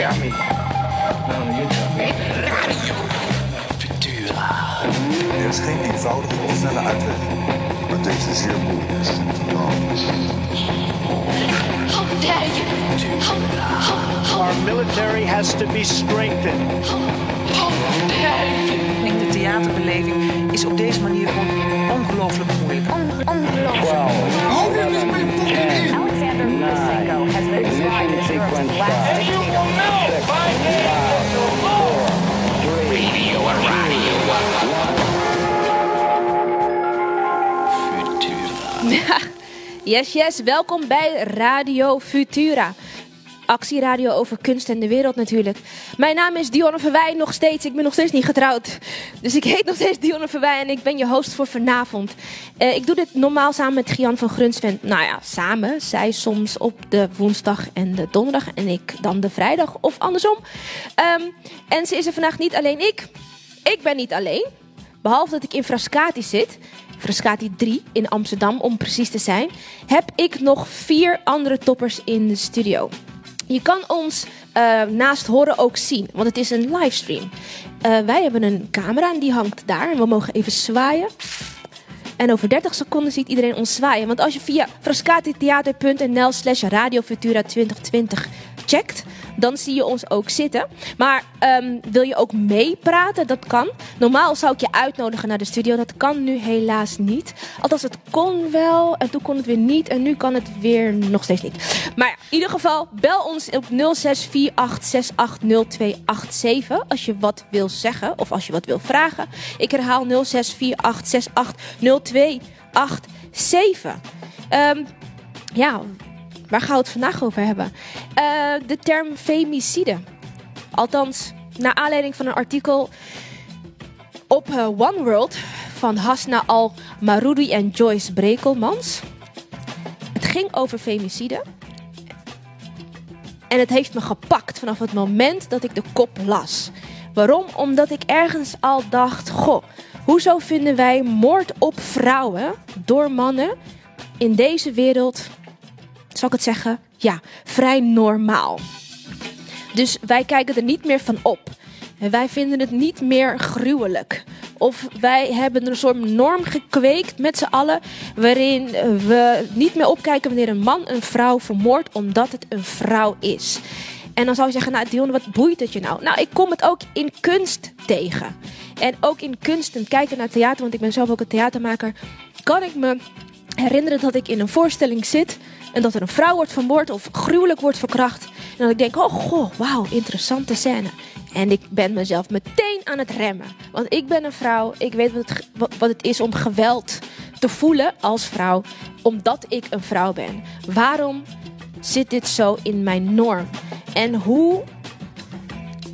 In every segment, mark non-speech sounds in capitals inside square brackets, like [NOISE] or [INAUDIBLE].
tell me. No, you tell me. Er is geen eenvoudige of snelle uitweg. Maar deze is zeer moeilijk. How dare you? Our military has to be strengthened. how dare you? De theaterbeleving is op deze manier gewoon ongelooflijk moeilijk. Alexander Lukashenko has been described as Europe's last dictator. [LAUGHS] Yes, yes. Welkom bij Radio Futura. Actieradio over kunst en de wereld natuurlijk. Mijn naam is Dionne Verwij nog steeds. Ik ben nog steeds niet getrouwd. Dus ik heet nog steeds Dionne Verwij en ik ben je host voor vanavond. Eh, ik doe dit normaal samen met Gian van Grunsvent. Nou ja, samen. Zij soms op de woensdag en de donderdag en ik dan de vrijdag of andersom. Ehm, en ze is er vandaag niet alleen ik. Ik ben niet alleen. Behalve dat ik in Frascati zit, Frascati 3 in Amsterdam om precies te zijn, heb ik nog vier andere toppers in de studio. Je kan ons eh, naast horen ook zien, want het is een livestream. Eh, wij hebben een camera en die hangt daar en we mogen even zwaaien. En over 30 seconden ziet iedereen ons zwaaien. Want als je via frascatitheater.nl slash radiofutura 2020 dan zie je ons ook zitten. Maar ehm, wil je ook meepraten? Dat kan. Normaal zou ik je uitnodigen naar de studio. Dat kan nu helaas niet. Althans, het kon wel en toen kon het weer niet. En nu kan het weer nog steeds niet. Maar ja, in ieder geval, bel ons op 0648680287 als je wat wil zeggen of als je wat wil vragen. Ik herhaal 0648680287. Ehm ja, waar gaan we het vandaag over hebben? Eh, de term femicide. Althans, naar aanleiding van een artikel op eh, One World van Hasna Al Maroudi en Joyce Brekelmans. Het ging over femicide. En het heeft me gepakt vanaf het moment dat ik de kop las. Waarom? Omdat ik ergens al dacht: goh, hoezo vinden wij moord op vrouwen door mannen in deze wereld, zal ik het zeggen, ja, vrij normaal. Dus wij kijken er niet meer van op. En wij vinden het niet meer gruwelijk. Of wij hebben een soort norm gekweekt met z'n allen. Waarin we niet meer opkijken wanneer een man een vrouw vermoordt omdat het een vrouw is. En dan zou je zeggen, nou Dionne, wat boeit het je nou? Nou, ik kom het ook in kunst tegen. En ook in kunst en kijken naar theater, want ik ben zelf ook een theatermaker. Kan ik me herinneren dat ik in een voorstelling zit en dat er een vrouw wordt vermoord of gruwelijk wordt verkracht. En dat ik denk, oh goh, wauw, interessante scène. En ik ben mezelf meteen aan het remmen. Want ik ben een vrouw, ik weet wat het, wat het is om geweld te voelen als vrouw, omdat ik een vrouw ben. Waarom zit dit zo in mijn norm? En hoe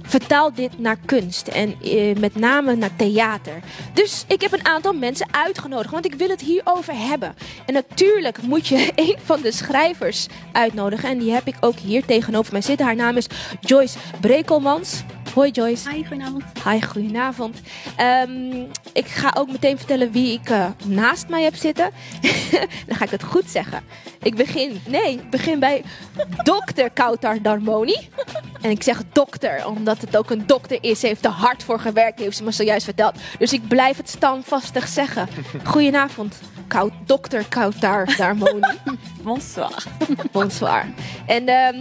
vertaal dit naar kunst en eh, met name naar theater. Dus ik heb een aantal mensen uitgenodigd, want ik wil het hierover hebben. En natuurlijk moet je [LAUGHS] een van de schrijvers uitnodigen. En die heb ik ook hier tegenover mij zitten. Haar naam is Joyce Brekelmans. Hoi Joyce. Hi, goedenavond. Hi, goedenavond. Ehm, ik ga ook meteen vertellen wie ik eh, naast mij heb zitten. [LAUGHS] Dan ga ik het goed zeggen. Ik begin, nee, ik begin bij dokter Kautar Darmoni. [LAUGHS] En ik zeg dokter, omdat het ook een dokter is. Ze heeft er hard voor gewerkt, heeft ze me zojuist verteld. Dus ik blijf het standvastig zeggen. [LAUGHS] Goedenavond, Koud, dokter Kautar Darmoni. Bonsoir. Bonsoir. En ehm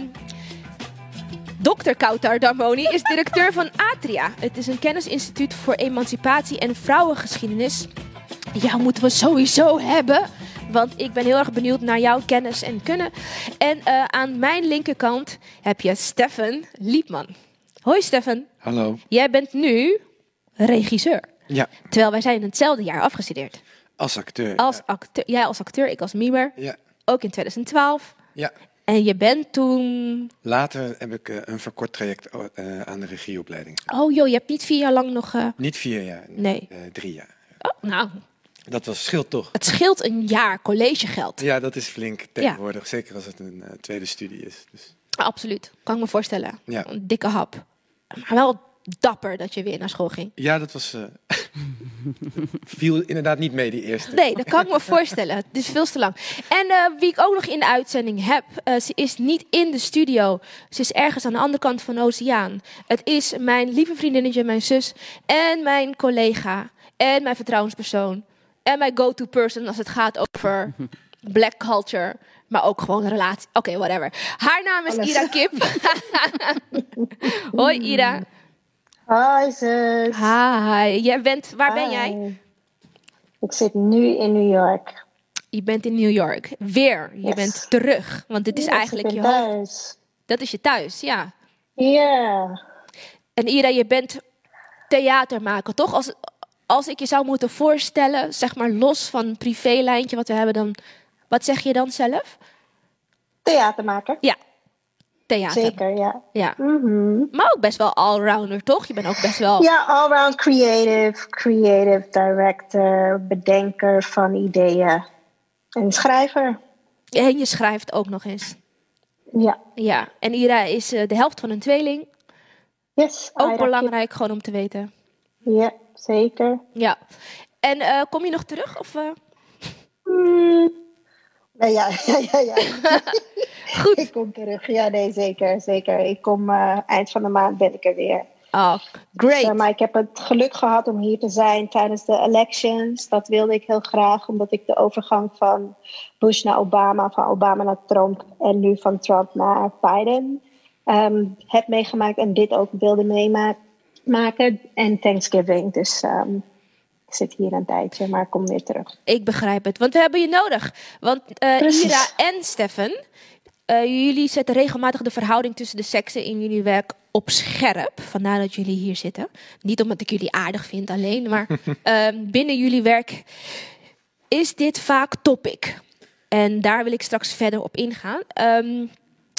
Dr. Kautar Darmoni is directeur van Atria. Het is een kennisinstituut voor emancipatie en vrouwengeschiedenis. Jou moeten we sowieso hebben. Want ik ben heel erg benieuwd naar jouw kennis en kunnen. En eh, aan mijn linkerkant heb je Stefan Liepman. Hoi Stefan. Hallo. Jij bent nu regisseur. Ja, Terwijl wij zijn in hetzelfde jaar afgestudeerd. als acteur. Als acteur, jij als acteur, ik als mimer. Ja, Ook in 2012. ja. En je bent toen Later heb ik eh, een verkort traject eh, aan de regieopleiding. Oh joh, je hebt niet vier jaar lang nog... eh, Niet vier jaar, Nee. drie jaar. Oh, nou, Dat was scheelt toch? het scheelt een jaar collegegeld. Ja, dat is flink tegenwoordig. Zeker als het een tweede studie is. Dus, Absoluut, kan ik me voorstellen. Ja. Een dikke hap. Maar wel dapper dat je weer naar school ging. Ja, dat was. eh, [LAUGHS] viel inderdaad niet mee, die eerste. Nee, dat kan ik me voorstellen. Het is veel te lang. En eh, wie ik ook nog in de uitzending heb, eh, ze is niet in de studio. Ze is ergens aan de andere kant van de oceaan. Het is mijn lieve vriendinnetje, mijn zus en mijn collega en mijn vertrouwenspersoon en mijn go-to person als het gaat over black culture. Maar ook gewoon een relatie. Oké, whatever. Haar naam is Ira Kip. [LAUGHS] Hoi Ira. Hoi zus. Hi. Jij bent, waar ben Hi. jij? Ik zit nu in New York. Je bent in New York. Weer. Je Yes. bent terug. Want dit is eigenlijk je thuis. Dat is je thuis, ja. Ja. En Ira, je bent theatermaker, toch? Als, als ik je zou moeten voorstellen, zeg maar los van een privélijntje wat we hebben, dan... Wat zeg je dan zelf? Theatermaker. Ja, theater. Zeker, ja. Ja. Mhm. Maar ook best wel allrounder, toch? Je bent ook best wel... Ja, allround creative, creative director, bedenker van ideeën. En schrijver. En je schrijft ook nog eens. Ja. Ja, en Ira is eh, de helft van een tweeling. Yes. Ook Ira belangrijk, gewoon om te weten. Ja, zeker. Ja. En eh, kom je nog terug? Of, eh? Mm. [LAUGHS] Ja, ja, ja, ja. [LAUGHS] ja. Goed. ik kom terug. Ja, nee, zeker, zeker. Ik kom eh, eind van de maand ben ik er weer. Oh, Dus, great. eh, maar ik heb het geluk gehad om hier te zijn tijdens de elections. Dat wilde ik heel graag, omdat ik de overgang van Bush naar Obama, van Obama naar Trump en nu van Trump naar Biden ehm, heb meegemaakt en dit ook wilde meemaken. En Thanksgiving, dus ehm, zit hier een tijdje, maar ik kom weer terug. Ik begrijp het, want we hebben je nodig. Want eh, Precies. Ira en Stefan, eh, jullie zetten regelmatig de verhouding tussen de seksen in jullie werk op scherp. Vandaar dat jullie hier zitten. Niet omdat ik jullie aardig vind alleen, maar [LAUGHS] ehm, binnen jullie werk is dit vaak topic. En daar wil ik straks verder op ingaan. Ehm,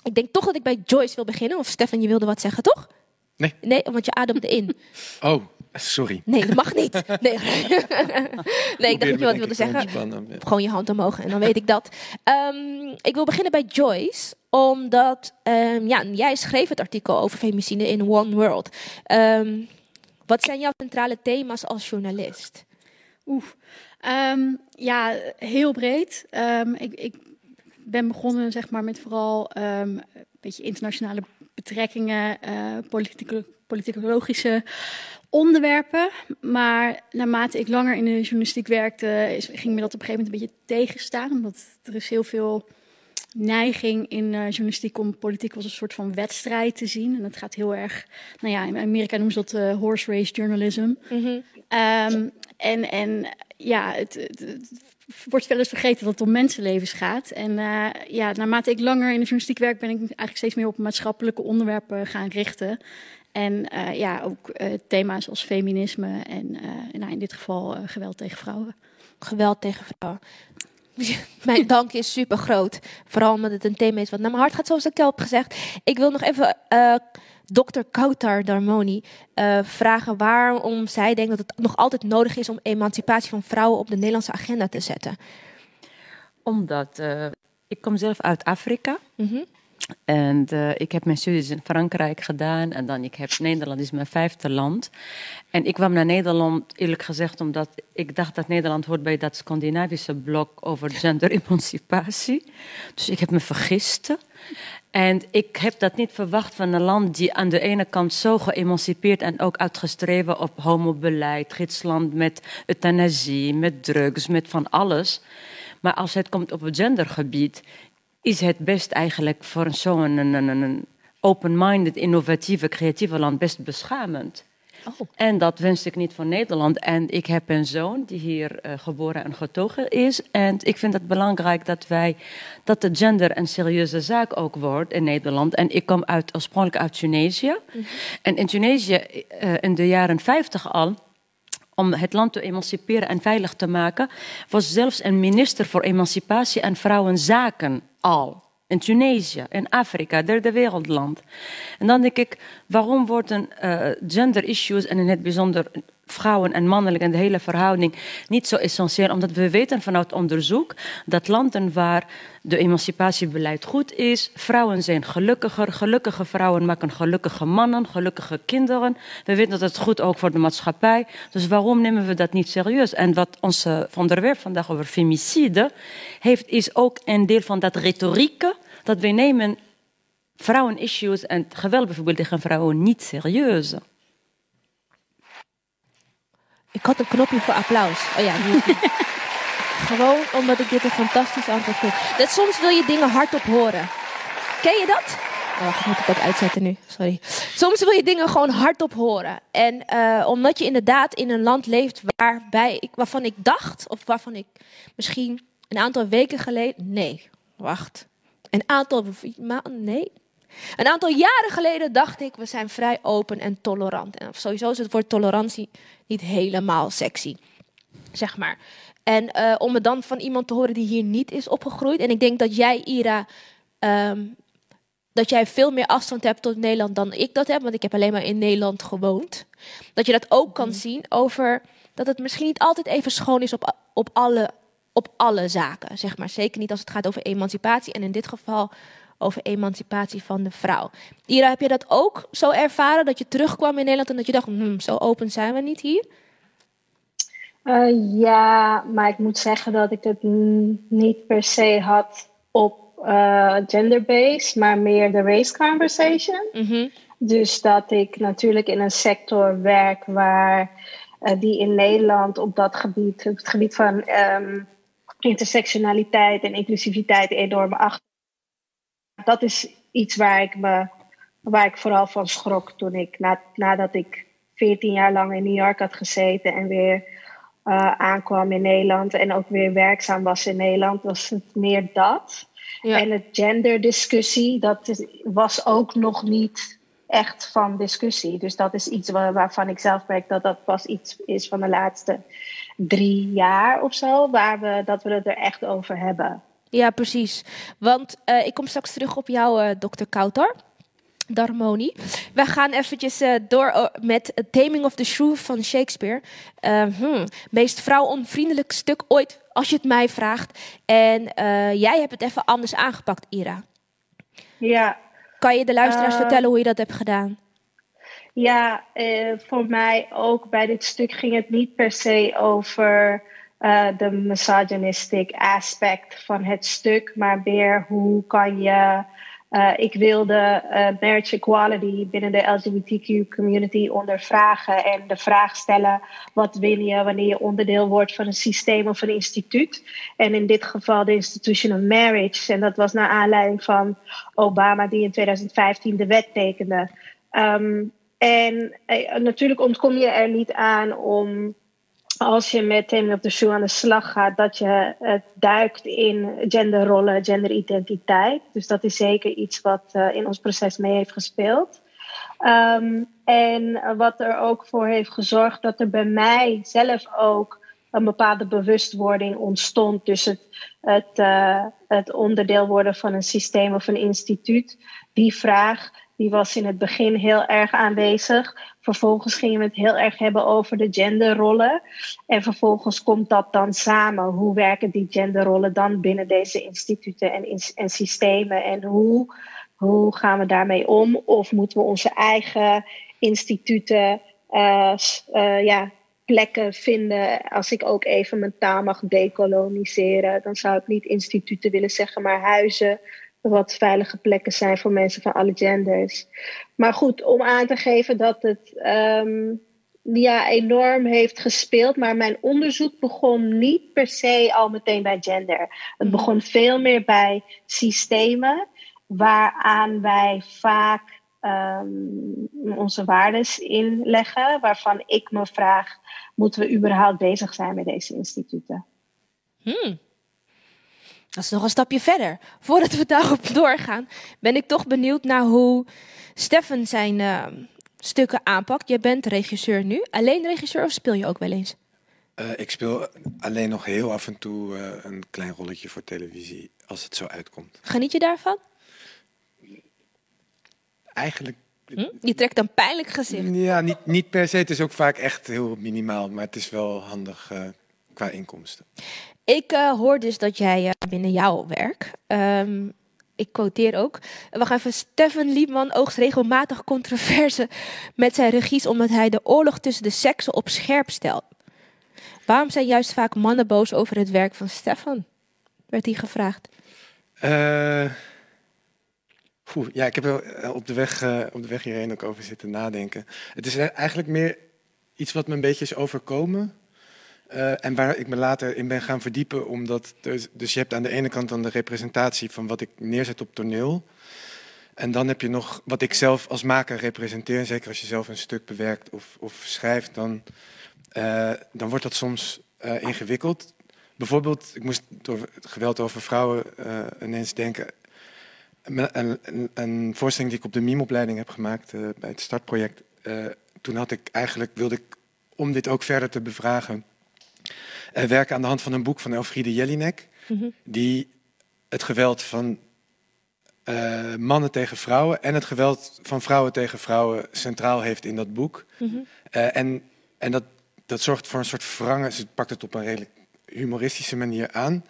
ik denk toch dat ik bij Joyce wil beginnen. Of Stefan, je wilde wat zeggen, toch? Nee. Nee, want je ademde in. Oh, sorry. Nee, dat mag niet. [LAUGHS] Nee, nee ik dacht dat je wat wilde zeggen. Gewoon je hand omhoog en dan weet ik dat. Ehm, ik wil beginnen bij Joyce, omdat ehm, ja, jij schreef het artikel over femicide in One World. Ehm, wat zijn jouw centrale thema's als journalist? Oeh. Ehm, ja, heel breed. Ehm, ik, ik ben begonnen zeg maar, met vooral ehm, een beetje internationale betrekkingen, eh politieke, politicologische onderwerpen. Maar naarmate ik langer in de journalistiek werkte, is, ging me dat op een gegeven moment een beetje tegenstaan. Omdat er is heel veel neiging in eh, journalistiek om politiek als een soort van wedstrijd te zien. En dat gaat heel erg, nou ja, in Amerika noemen ze dat eh, horse race journalism. Ehm, en, en ja, het, het, het wordt wel eens vergeten dat het om mensenlevens gaat. En eh, ja, naarmate ik langer in de journalistiek werk, ben ik eigenlijk steeds meer op maatschappelijke onderwerpen gaan richten. En eh, ja, ook eh, thema's als feminisme en eh, nou, in dit geval eh, geweld tegen vrouwen. Geweld tegen vrouwen. [LAUGHS] Mijn dank is super groot. Vooral omdat het een thema is wat naar mijn hart gaat, zoals ik al heb gezegd. Ik wil nog even eh dokter Kautar Darmoni eh, vragen waarom zij denkt dat het nog altijd nodig is om emancipatie van vrouwen op de Nederlandse agenda te zetten. Omdat eh, ik kom zelf uit Afrika. Mhm. En eh, ik heb mijn studies in Frankrijk gedaan. En dan ik heb Nederland is mijn vijfde land. En ik kwam naar Nederland eerlijk gezegd omdat ik dacht dat Nederland hoort bij dat Scandinavische blok over [LAUGHS] genderemancipatie. Dus ik heb me vergist. En ik heb dat niet verwacht van een land die aan de ene kant zo geëmancipeerd en ook uitgestreven op homobeleid, gidsland met euthanasie, met drugs, met van alles. Maar als het komt op het gendergebied, is het best eigenlijk voor zo'n een, een, een, open-minded, innovatieve, creatieve land best beschamend. En dat wens ik niet voor Nederland. En ik heb een zoon die hier eh, geboren en getogen is. En ik vind het belangrijk dat wij dat de gender een serieuze zaak ook wordt in Nederland. En ik kom uit, oorspronkelijk uit Tunesië. En in Tunesië eh, in de jaren 50 al om het land te emanciperen en veilig te maken, was zelfs een minister voor emancipatie en vrouwenzaken al. In Tunesië, in Afrika, derde wereldland. En dan denk ik, waarom worden eh, gender issues en in het bijzonder vrouwen en mannelijk en de hele verhouding niet zo essentieel. Omdat we weten vanuit onderzoek dat landen waar de emancipatiebeleid goed is, vrouwen zijn gelukkiger. Gelukkige vrouwen maken gelukkige mannen, gelukkige kinderen. We weten dat het goed ook voor de maatschappij. Dus waarom nemen we dat niet serieus? En wat onze onderwerp vandaag over femicide heeft, is ook een deel van dat retorieke dat we nemen vrouwen-issues en geweld bijvoorbeeld tegen vrouwen niet serieus. Ik had een knopje voor applaus. Oh ja, nu. [LAUGHS] Gewoon omdat ik dit een fantastisch antwoord vind. Dat soms wil je dingen hardop horen. Ken je dat? Oh, wacht, ik moet het ook uitzetten nu. Sorry. Soms wil je dingen gewoon hardop horen. En eh, omdat je inderdaad in een land leeft waarbij ik, waarvan ik dacht, of waarvan ik misschien een aantal weken geleden. Nee, wacht. Een aantal maanden. Nee. Een aantal jaren geleden dacht ik, we zijn vrij open en tolerant. En sowieso is het woord tolerantie niet helemaal sexy, zeg maar. En uh, om het dan van iemand te horen die hier niet is opgegroeid. En ik denk dat jij, Ira, um, dat jij veel meer afstand hebt tot Nederland dan ik dat heb. Want ik heb alleen maar in Nederland gewoond. Dat je dat ook kan zien over dat het misschien niet altijd even schoon is op, op, alle, op alle zaken. Zeg maar. Zeker niet als het gaat over emancipatie. En in dit geval over emancipatie van de vrouw. Ira, heb je dat ook zo ervaren? Dat je terugkwam in Nederland en dat je dacht, hmm, zo open zijn we niet hier? Uh, ja, maar ik moet zeggen dat ik het niet per se had op uh, gender-based, maar meer de race conversation. Mm -hmm. Dus dat ik natuurlijk in een sector werk waar uh, die in Nederland op dat gebied, op het gebied van um, intersectionaliteit en inclusiviteit enorm achter. Dat is iets waar ik me, waar ik vooral van schrok toen ik, na, nadat ik 14 jaar lang in New York had gezeten en weer uh, aankwam in Nederland en ook weer werkzaam was in Nederland, was het meer dat. Ja. En het genderdiscussie, dat is, was ook nog niet echt van discussie. Dus dat is iets waar, waarvan ik zelf merk dat dat pas iets is van de laatste drie jaar of zo, waar we, dat we het er echt over hebben. Ja, precies. Want uh, ik kom straks terug op jou, uh, dokter Kouter. Darmoni. We gaan eventjes uh, door met uh, Taming of the Shrew van Shakespeare. Hmm, meest vrouwonvriendelijk stuk ooit, als je het mij vraagt. En jij hebt het even anders aangepakt, Ira. Ja. Kan je de luisteraars vertellen hoe je dat hebt gedaan? Ja, voor mij ook bij dit stuk ging het niet per se over de misogynistic aspect van het stuk, maar meer hoe kan je uh, ik wilde uh, marriage equality binnen de LGBTQ community ondervragen en de vraag stellen: wat win je wanneer je onderdeel wordt van een systeem of een instituut? En in dit geval de Institution of Marriage. En dat was naar aanleiding van Obama, die in 2015 de wet tekende. Um, en natuurlijk ontkom je er niet aan om als je met Taming op de Shoe aan de slag gaat, dat je uh, duikt in genderrollen, genderidentiteit. Dus dat is zeker iets wat uh, in ons proces mee heeft gespeeld. Um, en wat er ook voor heeft gezorgd dat er bij mij zelf ook een bepaalde bewustwording ontstond. Dus het, het, uh, het onderdeel worden van een systeem of een instituut. Die vraag die was in het begin heel erg aanwezig. Vervolgens gingen we het heel erg hebben over de genderrollen. En vervolgens komt dat dan samen. Hoe werken die genderrollen dan binnen deze instituten en, en systemen? En hoe, hoe gaan we daarmee om? Of moeten we onze eigen instituten, uh, uh, ja, plekken vinden? Als ik ook even mijn taal mag decoloniseren, dan zou ik niet instituten willen zeggen, maar huizen wat veilige plekken zijn voor mensen van alle genders. Maar goed, om aan te geven dat het um, ja, enorm heeft gespeeld. Maar mijn onderzoek begon niet per se al meteen bij gender. Het begon veel meer bij systemen waaraan wij vaak um, onze waardes inleggen. Waarvan ik me vraag, moeten we überhaupt bezig zijn met deze instituten? Hmm. Dat is nog een stapje verder. Voordat we daarop [LAUGHS] doorgaan, ben ik toch benieuwd naar hoe Stefan zijn uh, stukken aanpakt. Je bent regisseur nu. Alleen regisseur of speel je ook wel eens? Uh, ik speel alleen nog heel af en toe uh, een klein rolletje voor televisie, als het zo uitkomt. Geniet je daarvan? Eigenlijk Hm? Je trekt een pijnlijk gezicht. Ja, niet, niet per se. Het is ook vaak echt heel minimaal, maar het is wel handig eh, qua inkomsten. Ik eh, hoor dus dat jij eh, binnen jouw werk, ehm, ik quoteer ook, wacht even, Stefan Liebman oogst regelmatig controverse met zijn regies omdat hij de oorlog tussen de seksen op scherp stelt. Waarom zijn juist vaak mannen boos over het werk van Stefan? Werd hij gevraagd. Poeh, ja, ik heb op de, weg, op de weg hierheen ook over zitten nadenken. Het is eigenlijk meer iets wat me een beetje is overkomen. Eh, en waar ik me later in ben gaan verdiepen. Omdat dus, dus je hebt aan de ene kant dan de representatie van wat ik neerzet op toneel. En dan heb je nog wat ik zelf als maker representeer. En zeker als je zelf een stuk bewerkt of, of schrijft, dan, eh, dan wordt dat soms eh, ingewikkeld. Bijvoorbeeld, ik moest door het geweld over vrouwen ineens denken. Een, een, een- voorstelling die ik op de MIM-opleiding heb gemaakt bij het startproject. toen had ik eigenlijk, wilde ik, om dit ook verder te bevragen, eh, werken aan de hand van een boek van Elfriede Jelinek. Die het geweld van eh, mannen tegen vrouwen en het geweld van vrouwen tegen vrouwen centraal heeft in dat boek. Eh, en en dat, dat zorgt voor een soort verrangen. Ze pakt het op een redelijk humoristische manier aan.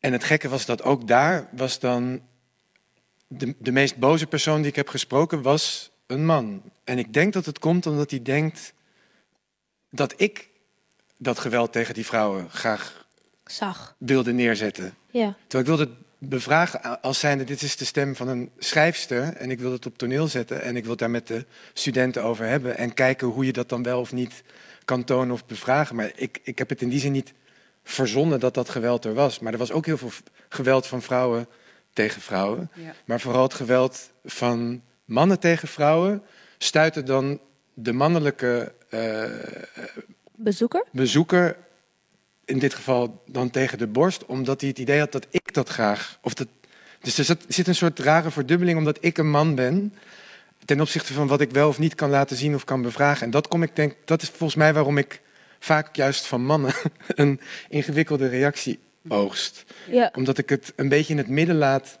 En het gekke was dat ook daar was dan de, de meest boze persoon die ik heb gesproken was een man. En ik denk dat het komt omdat hij denkt dat ik dat geweld tegen die vrouwen graag Zag. wilde neerzetten. Ja. Terwijl ik wilde het bevragen als zijnde, dit is de stem van een schrijfster en ik wil het op toneel zetten en ik wil het daar met de studenten over hebben en kijken hoe je dat dan wel of niet kan tonen of bevragen. Maar ik, ik heb het in die zin niet verzonnen dat dat geweld er was. Maar er was ook heel veel geweld van vrouwen tegen vrouwen. Ja. Maar vooral het geweld van mannen tegen vrouwen stuitte dan de mannelijke eh, Bezoeker? bezoeker in dit geval dan tegen de borst, omdat hij het idee had dat ik dat graag. Of dat, dus er zit, zit een soort rare verdubbeling omdat ik een man ben. Ten opzichte van wat ik wel of niet kan laten zien of kan bevragen. En dat, kom ik denk, dat is volgens mij waarom ik vaak juist van mannen [LAUGHS] een ingewikkelde reactie oogst. Ja. Omdat ik het een beetje in het midden laat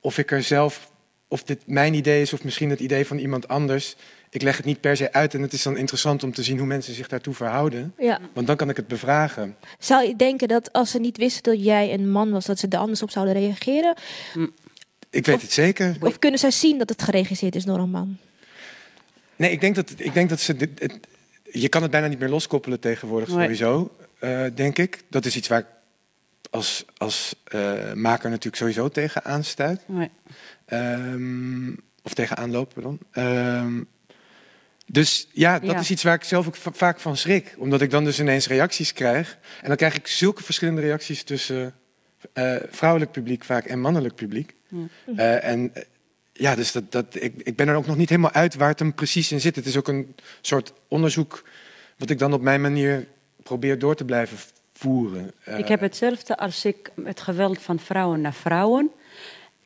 of ik er zelf, of dit mijn idee is of misschien het idee van iemand anders. Ik leg het niet per se uit en het is dan interessant om te zien hoe mensen zich daartoe verhouden. Ja. Want dan kan ik het bevragen. Zou je denken dat als ze niet wisten dat jij een man was, dat ze er anders op zouden reageren? Ik weet het zeker. Of kunnen zij zien dat het geregisseerd is door een man? Nee, ik denk dat, ik denk dat ze. dit- het- je kan het bijna niet meer loskoppelen tegenwoordig, Nee. sowieso, eh, denk ik. Dat is iets waar ik als, als eh, maker natuurlijk sowieso tegen aanstuit. Nee. Ehm, of tegen aanloop, pardon. Ehm, dus ja, dat Ja. is iets waar ik zelf ook va- vaak van schrik. Omdat ik dan dus ineens reacties krijg. En dan krijg ik zulke verschillende reacties tussen eh, vrouwelijk publiek vaak en mannelijk publiek. Eh, en eh, ja, dus dat, dat, ik, ik ben er ook nog niet helemaal uit waar het hem precies in zit. Het is ook een soort onderzoek wat ik dan op mijn manier probeer door te blijven voeren. Ik heb hetzelfde als ik het geweld van vrouwen naar vrouwen.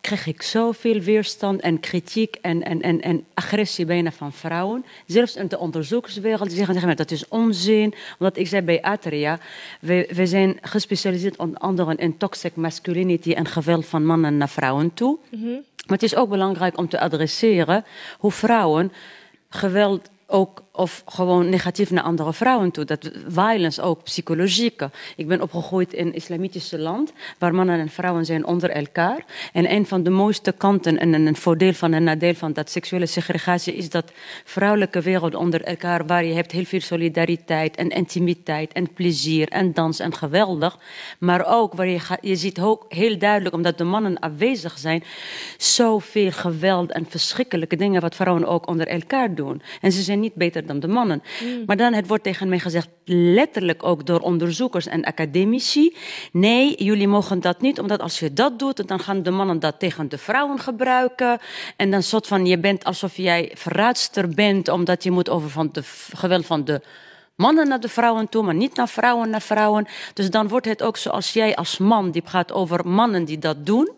Kreeg ik zoveel weerstand en kritiek en, en, en, en agressie bijna van vrouwen. Zelfs in de onderzoekerswereld. Die zeggen tegen dat is onzin. Omdat ik zei bij Atria, we, we zijn gespecialiseerd onder andere in toxic masculinity en geweld van mannen naar vrouwen toe. Maar het is ook belangrijk om te adresseren hoe vrouwen geweld ook of gewoon negatief naar andere vrouwen toe. Dat violence ook, psychologieke. Ik ben opgegroeid in een islamitische land waar mannen en vrouwen zijn onder elkaar. En een van de mooiste kanten en een voordeel van en nadeel van dat seksuele segregatie is dat vrouwelijke wereld onder elkaar waar je hebt heel veel solidariteit en intimiteit en plezier en dans en geweldig. Maar ook waar je, je ziet ook heel duidelijk, omdat de mannen afwezig zijn, zoveel geweld en verschrikkelijke dingen wat vrouwen ook onder elkaar doen. En ze zijn niet beter dan de mannen. Maar dan het wordt tegen mij gezegd, letterlijk ook door onderzoekers en academici, nee, jullie mogen dat niet, omdat als je dat doet, dan gaan de mannen dat tegen de vrouwen gebruiken. En dan soort van, je bent alsof jij verraadster bent, omdat je moet over van de geweld van de mannen naar de vrouwen toe, maar niet naar vrouwen naar vrouwen. Dus dan wordt het ook zoals jij als man, die gaat over mannen die dat doen.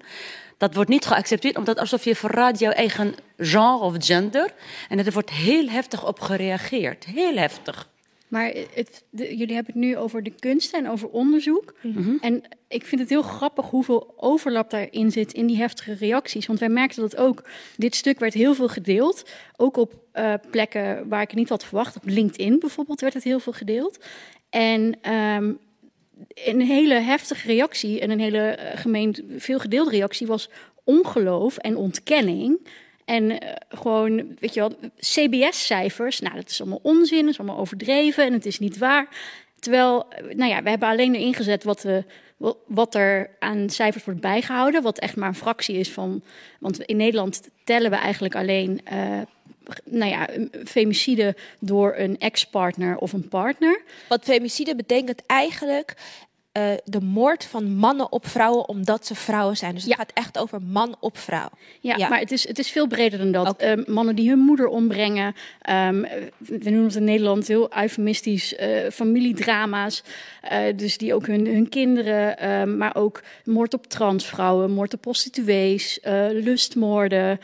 Dat wordt niet geaccepteerd, omdat alsof je verraadt jouw eigen genre of gender. En er wordt heel heftig op gereageerd. Heel heftig. Maar het, de- jullie hebben het nu over de kunsten en over onderzoek. En ik vind het heel grappig hoeveel overlap daarin zit in die heftige reacties. Want wij merkten dat ook. Dit stuk werd heel veel gedeeld. Ook op eh, plekken waar ik het niet had verwacht. Op LinkedIn bijvoorbeeld werd het heel veel gedeeld. En ehm, een hele heftige reactie en een hele eh, gemeen, veel gedeelde reactie was ongeloof en ontkenning. En eh, gewoon, weet je wel, CBS-cijfers, nou, dat is allemaal onzin, dat is allemaal overdreven en het is niet waar. Terwijl, eh, nou ja, we hebben alleen erin gezet wat, wat er aan cijfers wordt bijgehouden, wat echt maar een fractie is van. Want in Nederland tellen we eigenlijk alleen. Nou ja, femicide door een ex-partner of een partner. Want femicide betekent eigenlijk eh, de moord van mannen op vrouwen omdat ze vrouwen zijn. Dus het gaat echt over man op vrouw. Ja, Ja. maar het is, het is veel breder dan dat. Ehm, mannen die hun moeder ombrengen. ehm, we noemen het in Nederland heel eufemistisch eh, familiedrama's. eh, dus die ook hun, hun kinderen, ehm, maar ook moord op transvrouwen, moord op prostituees, lustmoorden,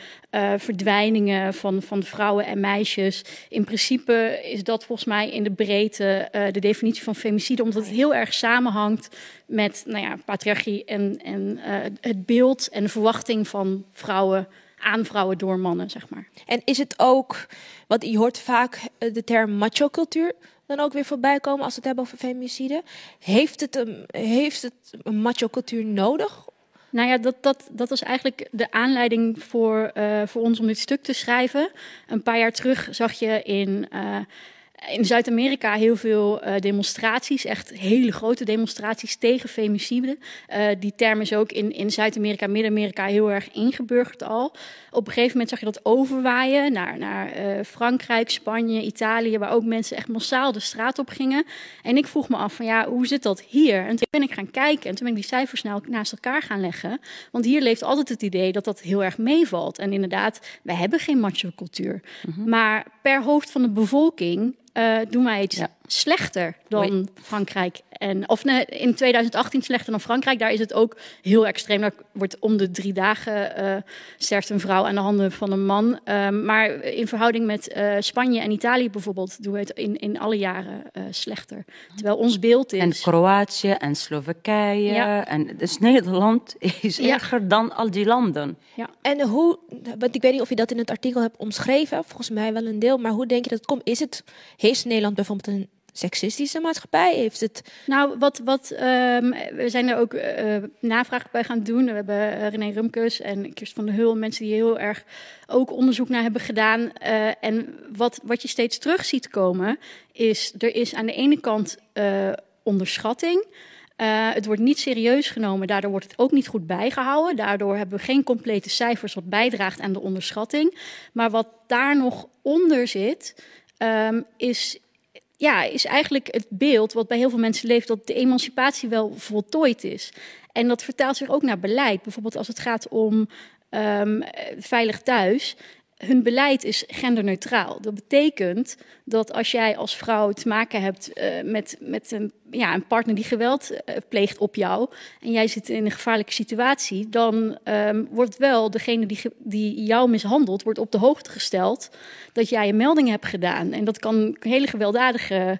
verdwijningen van, van vrouwen en meisjes. In principe is dat volgens mij in de breedte de definitie van femicide, omdat het heel erg samenhangt met nou ja, patriarchie en, en eh, het beeld en de verwachting van vrouwen aan vrouwen door mannen, zeg maar. En is het ook, want je hoort vaak eh, de term macho-cultuur dan ook weer voorbij komen als we het hebben over femicide. Heeft het een, heeft het een macho-cultuur nodig? Nou ja, dat, dat, dat was eigenlijk de aanleiding voor, eh, voor ons om dit stuk te schrijven. Een paar jaar terug zag je in, in Zuid-Amerika heel veel eh, demonstraties, echt hele grote demonstraties tegen femicide. Eh, die term is ook in, in Zuid-Amerika, Midden-Amerika heel erg ingeburgerd al. Op een gegeven moment zag je dat overwaaien naar, naar eh, Frankrijk, Spanje, Italië, waar ook mensen echt massaal de straat op gingen. En ik vroeg me af van ja, hoe zit dat hier? En toen ben ik gaan kijken en toen ben ik die cijfers snel naast elkaar gaan leggen. Want hier leeft altijd het idee dat dat heel erg meevalt. En inderdaad, wij hebben geen macho-cultuur. Maar per hoofd van de bevolking eh, doen wij het slechter dan Frankrijk. En, of nee, in 2018 slechter dan Frankrijk. Daar is het ook heel extreem. Daar wordt om de drie dagen eh sterft een vrouw aan de handen van een man. Ehm, maar in verhouding met eh, Spanje en Italië bijvoorbeeld... doen we het in, in alle jaren eh, slechter. Terwijl ons beeld is... En Kroatië en Slowakije. Ja. En dus Nederland is Ja. erger dan al die landen. Ja. En hoe, want ik weet niet of je dat in het artikel hebt omschreven, volgens mij wel een deel, maar hoe denk je dat het komt? Is het, heeft Nederland bijvoorbeeld een seksistische maatschappij? Heeft het... Nou, wat, wat, ehm, we zijn er ook eh, navraag bij gaan doen. We hebben eh, René Rumkes en Kirst van der Hul, mensen die heel erg ook onderzoek naar hebben gedaan. En wat, wat je steeds terug ziet komen, is er is aan de ene kant onderschatting. Het wordt niet serieus genomen, daardoor wordt het ook niet goed bijgehouden. Daardoor hebben we geen complete cijfers wat bijdraagt aan de onderschatting. Maar wat daar nog onder zit, ehm, is, ja, is eigenlijk het beeld wat bij heel veel mensen leeft dat de emancipatie wel voltooid is. En dat vertaalt zich ook naar beleid. Bijvoorbeeld als het gaat om ehm, eh, veilig thuis. Hun beleid is genderneutraal. Dat betekent dat als jij als vrouw te maken hebt eh, met, met een, ja, een partner die geweld eh, pleegt op jou en jij zit in een gevaarlijke situatie, dan ehm, wordt wel degene die, die jou mishandelt, wordt op de hoogte gesteld dat jij een melding hebt gedaan. En dat kan hele gewelddadige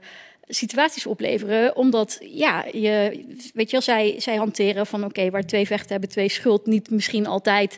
situaties opleveren, omdat ja, je, weet je wel, zij, zij hanteren van oké, waar twee vechten hebben, twee schuld, niet misschien altijd.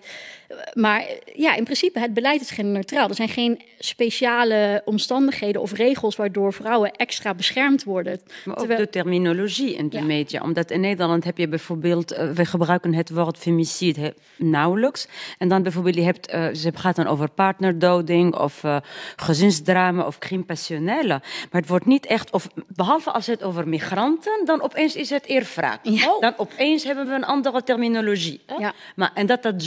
Maar ja, in principe, het beleid is genderneutraal. Er zijn geen speciale omstandigheden of regels waardoor vrouwen extra beschermd worden. Maar ook Terwijl- de terminologie in de Ja. media. Omdat in Nederland heb je bijvoorbeeld, eh, we gebruiken het woord femicide nauwelijks. En dan bijvoorbeeld, je hebt, eh, ze gaat dan over partnerdoding of eh, gezinsdrama of crime passionnelle. Maar het wordt niet echt, of, behalve als het over migranten, dan opeens is het eerwraak. Ja. Dan opeens hebben we een andere terminologie. Ja. Maar, en dat dat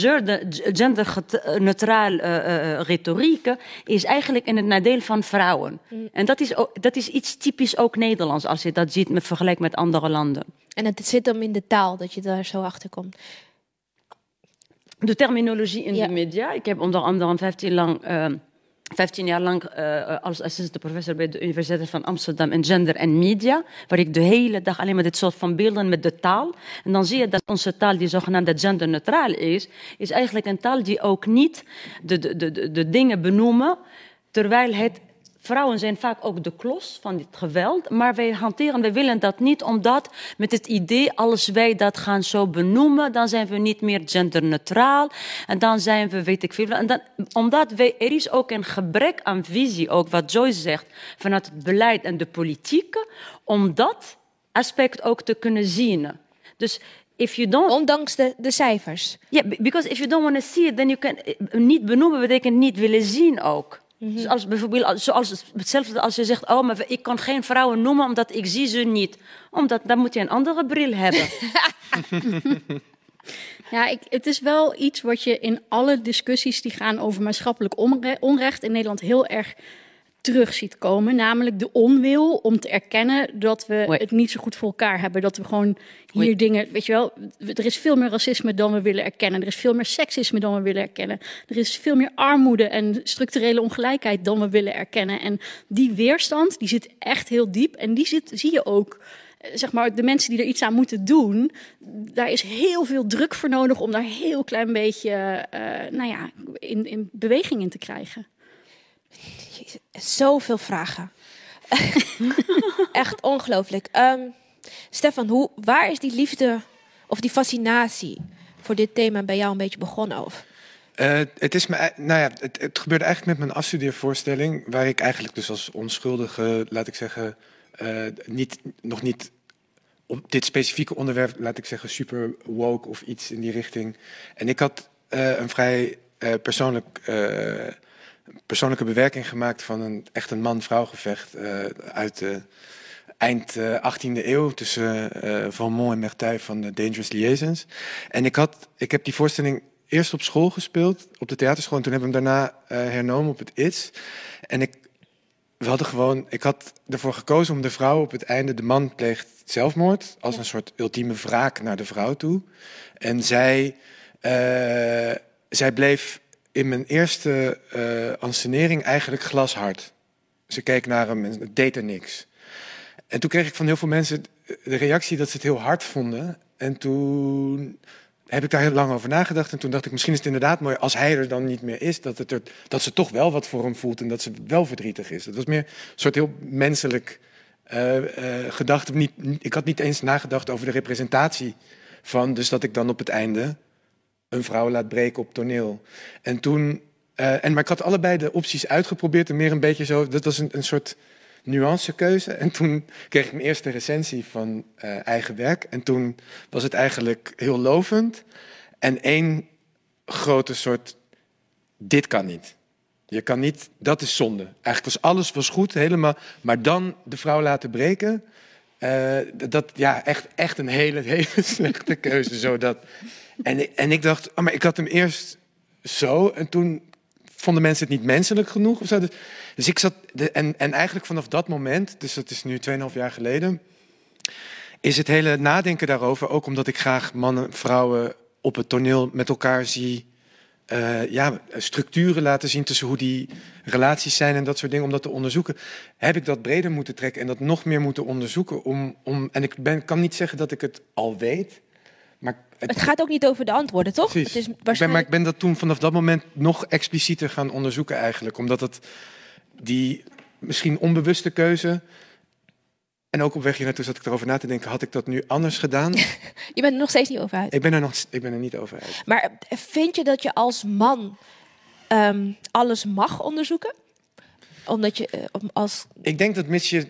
genderneutraal uh, retoriek is eigenlijk in het nadeel van vrouwen. En dat is, ook, dat is iets typisch ook Nederlands als je dat ziet met vergelijk met andere landen. En het zit hem in de taal dat je daar zo achter komt. De terminologie in Ja. de media. Ik heb onder andere 15, lang, eh, 15 jaar lang eh, als assistent professor bij de Universiteit van Amsterdam in gender en media, waar ik de hele dag alleen maar dit soort van beelden met de taal. En dan zie je dat onze taal, die zogenaamde genderneutraal is, is eigenlijk een taal die ook niet de, de, de, de, dingen benoemen, terwijl het vrouwen zijn vaak ook de klos van dit geweld. Maar wij hanteren, wij willen dat niet, omdat met het idee, als wij dat gaan zo benoemen, dan zijn we niet meer genderneutraal. En dan zijn we, weet ik veel. En dan, omdat wij, er is ook een gebrek aan visie, ook wat Joyce zegt, vanuit het beleid en de politiek, om dat aspect ook te kunnen zien. Dus if you don't... Ondanks de, de cijfers. Ja, yeah, because if you don't want to see it, then you can... Niet benoemen betekent niet willen zien ook. Dus als bijvoorbeeld, zoals hetzelfde als je zegt, oh, maar ik kan geen vrouwen noemen omdat ik zie ze niet. Omdat, dan moet je een andere bril hebben. [LAUGHS] Ja, ik, het is wel iets wat je in alle discussies die gaan over maatschappelijk onre- onrecht in Nederland heel erg terug ziet komen. Namelijk de onwil om te erkennen dat we het niet zo goed voor elkaar hebben. Dat we gewoon hier dingen, weet je wel, er is veel meer racisme dan we willen erkennen. Er is veel meer seksisme dan we willen erkennen. Er is veel meer armoede en structurele ongelijkheid dan we willen erkennen. En die weerstand, die zit echt heel diep. En die zit, zie je ook eh, zeg maar, de mensen die er iets aan moeten doen, daar is heel veel druk voor nodig om daar heel klein beetje eh, nou ja, in, in beweging in te krijgen. Zoveel vragen. [LAUGHS] Echt ongelooflijk. Ehm, Stefan, hoe, waar is die liefde of die fascinatie voor dit thema bij jou een beetje begonnen? Of? Eh, het, is me, nou ja, het, gebeurde eigenlijk met mijn afstudeervoorstelling, waar ik eigenlijk dus als onschuldige, laat ik zeggen, eh, niet, nog niet op dit specifieke onderwerp, laat ik zeggen, super woke of iets in die richting. En ik had eh, een vrij persoonlijk, persoonlijke bewerking gemaakt van een echt een man-vrouw gevecht eh, uit de eind eh, 18e eeuw tussen eh Valmont en Merteuil van de Dangerous Liaisons. En ik, had, ik heb die voorstelling eerst op school gespeeld, op de theaterschool. En toen hebben we hem daarna eh, hernomen op het ITS. En ik, we hadden gewoon, ik had ervoor gekozen om de vrouw op het einde, de man pleegt zelfmoord, als een soort ultieme wraak naar de vrouw toe. En zij, eh, zij bleef in mijn eerste eh ansenering eigenlijk glashard. Ze keek naar hem en het deed er niks. En toen kreeg ik van heel veel mensen de reactie dat ze het heel hard vonden. En toen heb ik daar heel lang over nagedacht. En toen dacht ik, misschien is het inderdaad mooi als hij er dan niet meer is. Dat, het er, dat ze toch wel wat voor hem voelt en dat ze wel verdrietig is. Dat was meer een soort heel menselijk eh, eh, gedachte. Niet, ik had niet eens nagedacht over de representatie van. Dus dat ik dan op het einde een vrouw laat breken op toneel. En toen. eh, en, maar ik had allebei de opties uitgeprobeerd. En meer een beetje zo. Dat was een, een soort nuancekeuze. En toen kreeg ik mijn eerste recensie van eh, eigen werk. En toen was het eigenlijk heel lovend. En één grote soort. Dit kan niet. Je kan niet, dat is zonde. Eigenlijk was alles was goed, helemaal. Maar dan de vrouw laten breken. eh, dat ja, echt, echt een hele, [LAUGHS] hele slechte keuze. Zodat, en, en ik dacht, oh, maar ik had hem eerst zo. En toen vonden mensen het niet menselijk genoeg. Of zo. Dus, dus ik zat. En, en eigenlijk vanaf dat moment, dus dat is nu 2,5 jaar geleden. Is het hele nadenken daarover, ook omdat ik graag mannen, vrouwen op het toneel met elkaar zie eh, ja, structuren laten zien tussen hoe die relaties zijn en dat soort dingen, om dat te onderzoeken, heb ik dat breder moeten trekken en dat nog meer moeten onderzoeken. Om, om, en ik ben, kan niet zeggen dat ik het al weet, Het gaat ook niet over de antwoorden, toch? Precies. Het is Ik ben, maar ik ben dat toen vanaf dat moment nog explicieter gaan onderzoeken eigenlijk. Omdat het die misschien onbewuste keuze... En ook op weg hier naartoe zat ik erover na te denken... had ik dat nu anders gedaan? [LAUGHS] Je bent er nog steeds niet over uit. ik, ben er nog, ik ben er niet over uit. Maar vind je dat je als man ehm, alles mag onderzoeken? Omdat je eh, als... Ik denk dat mits je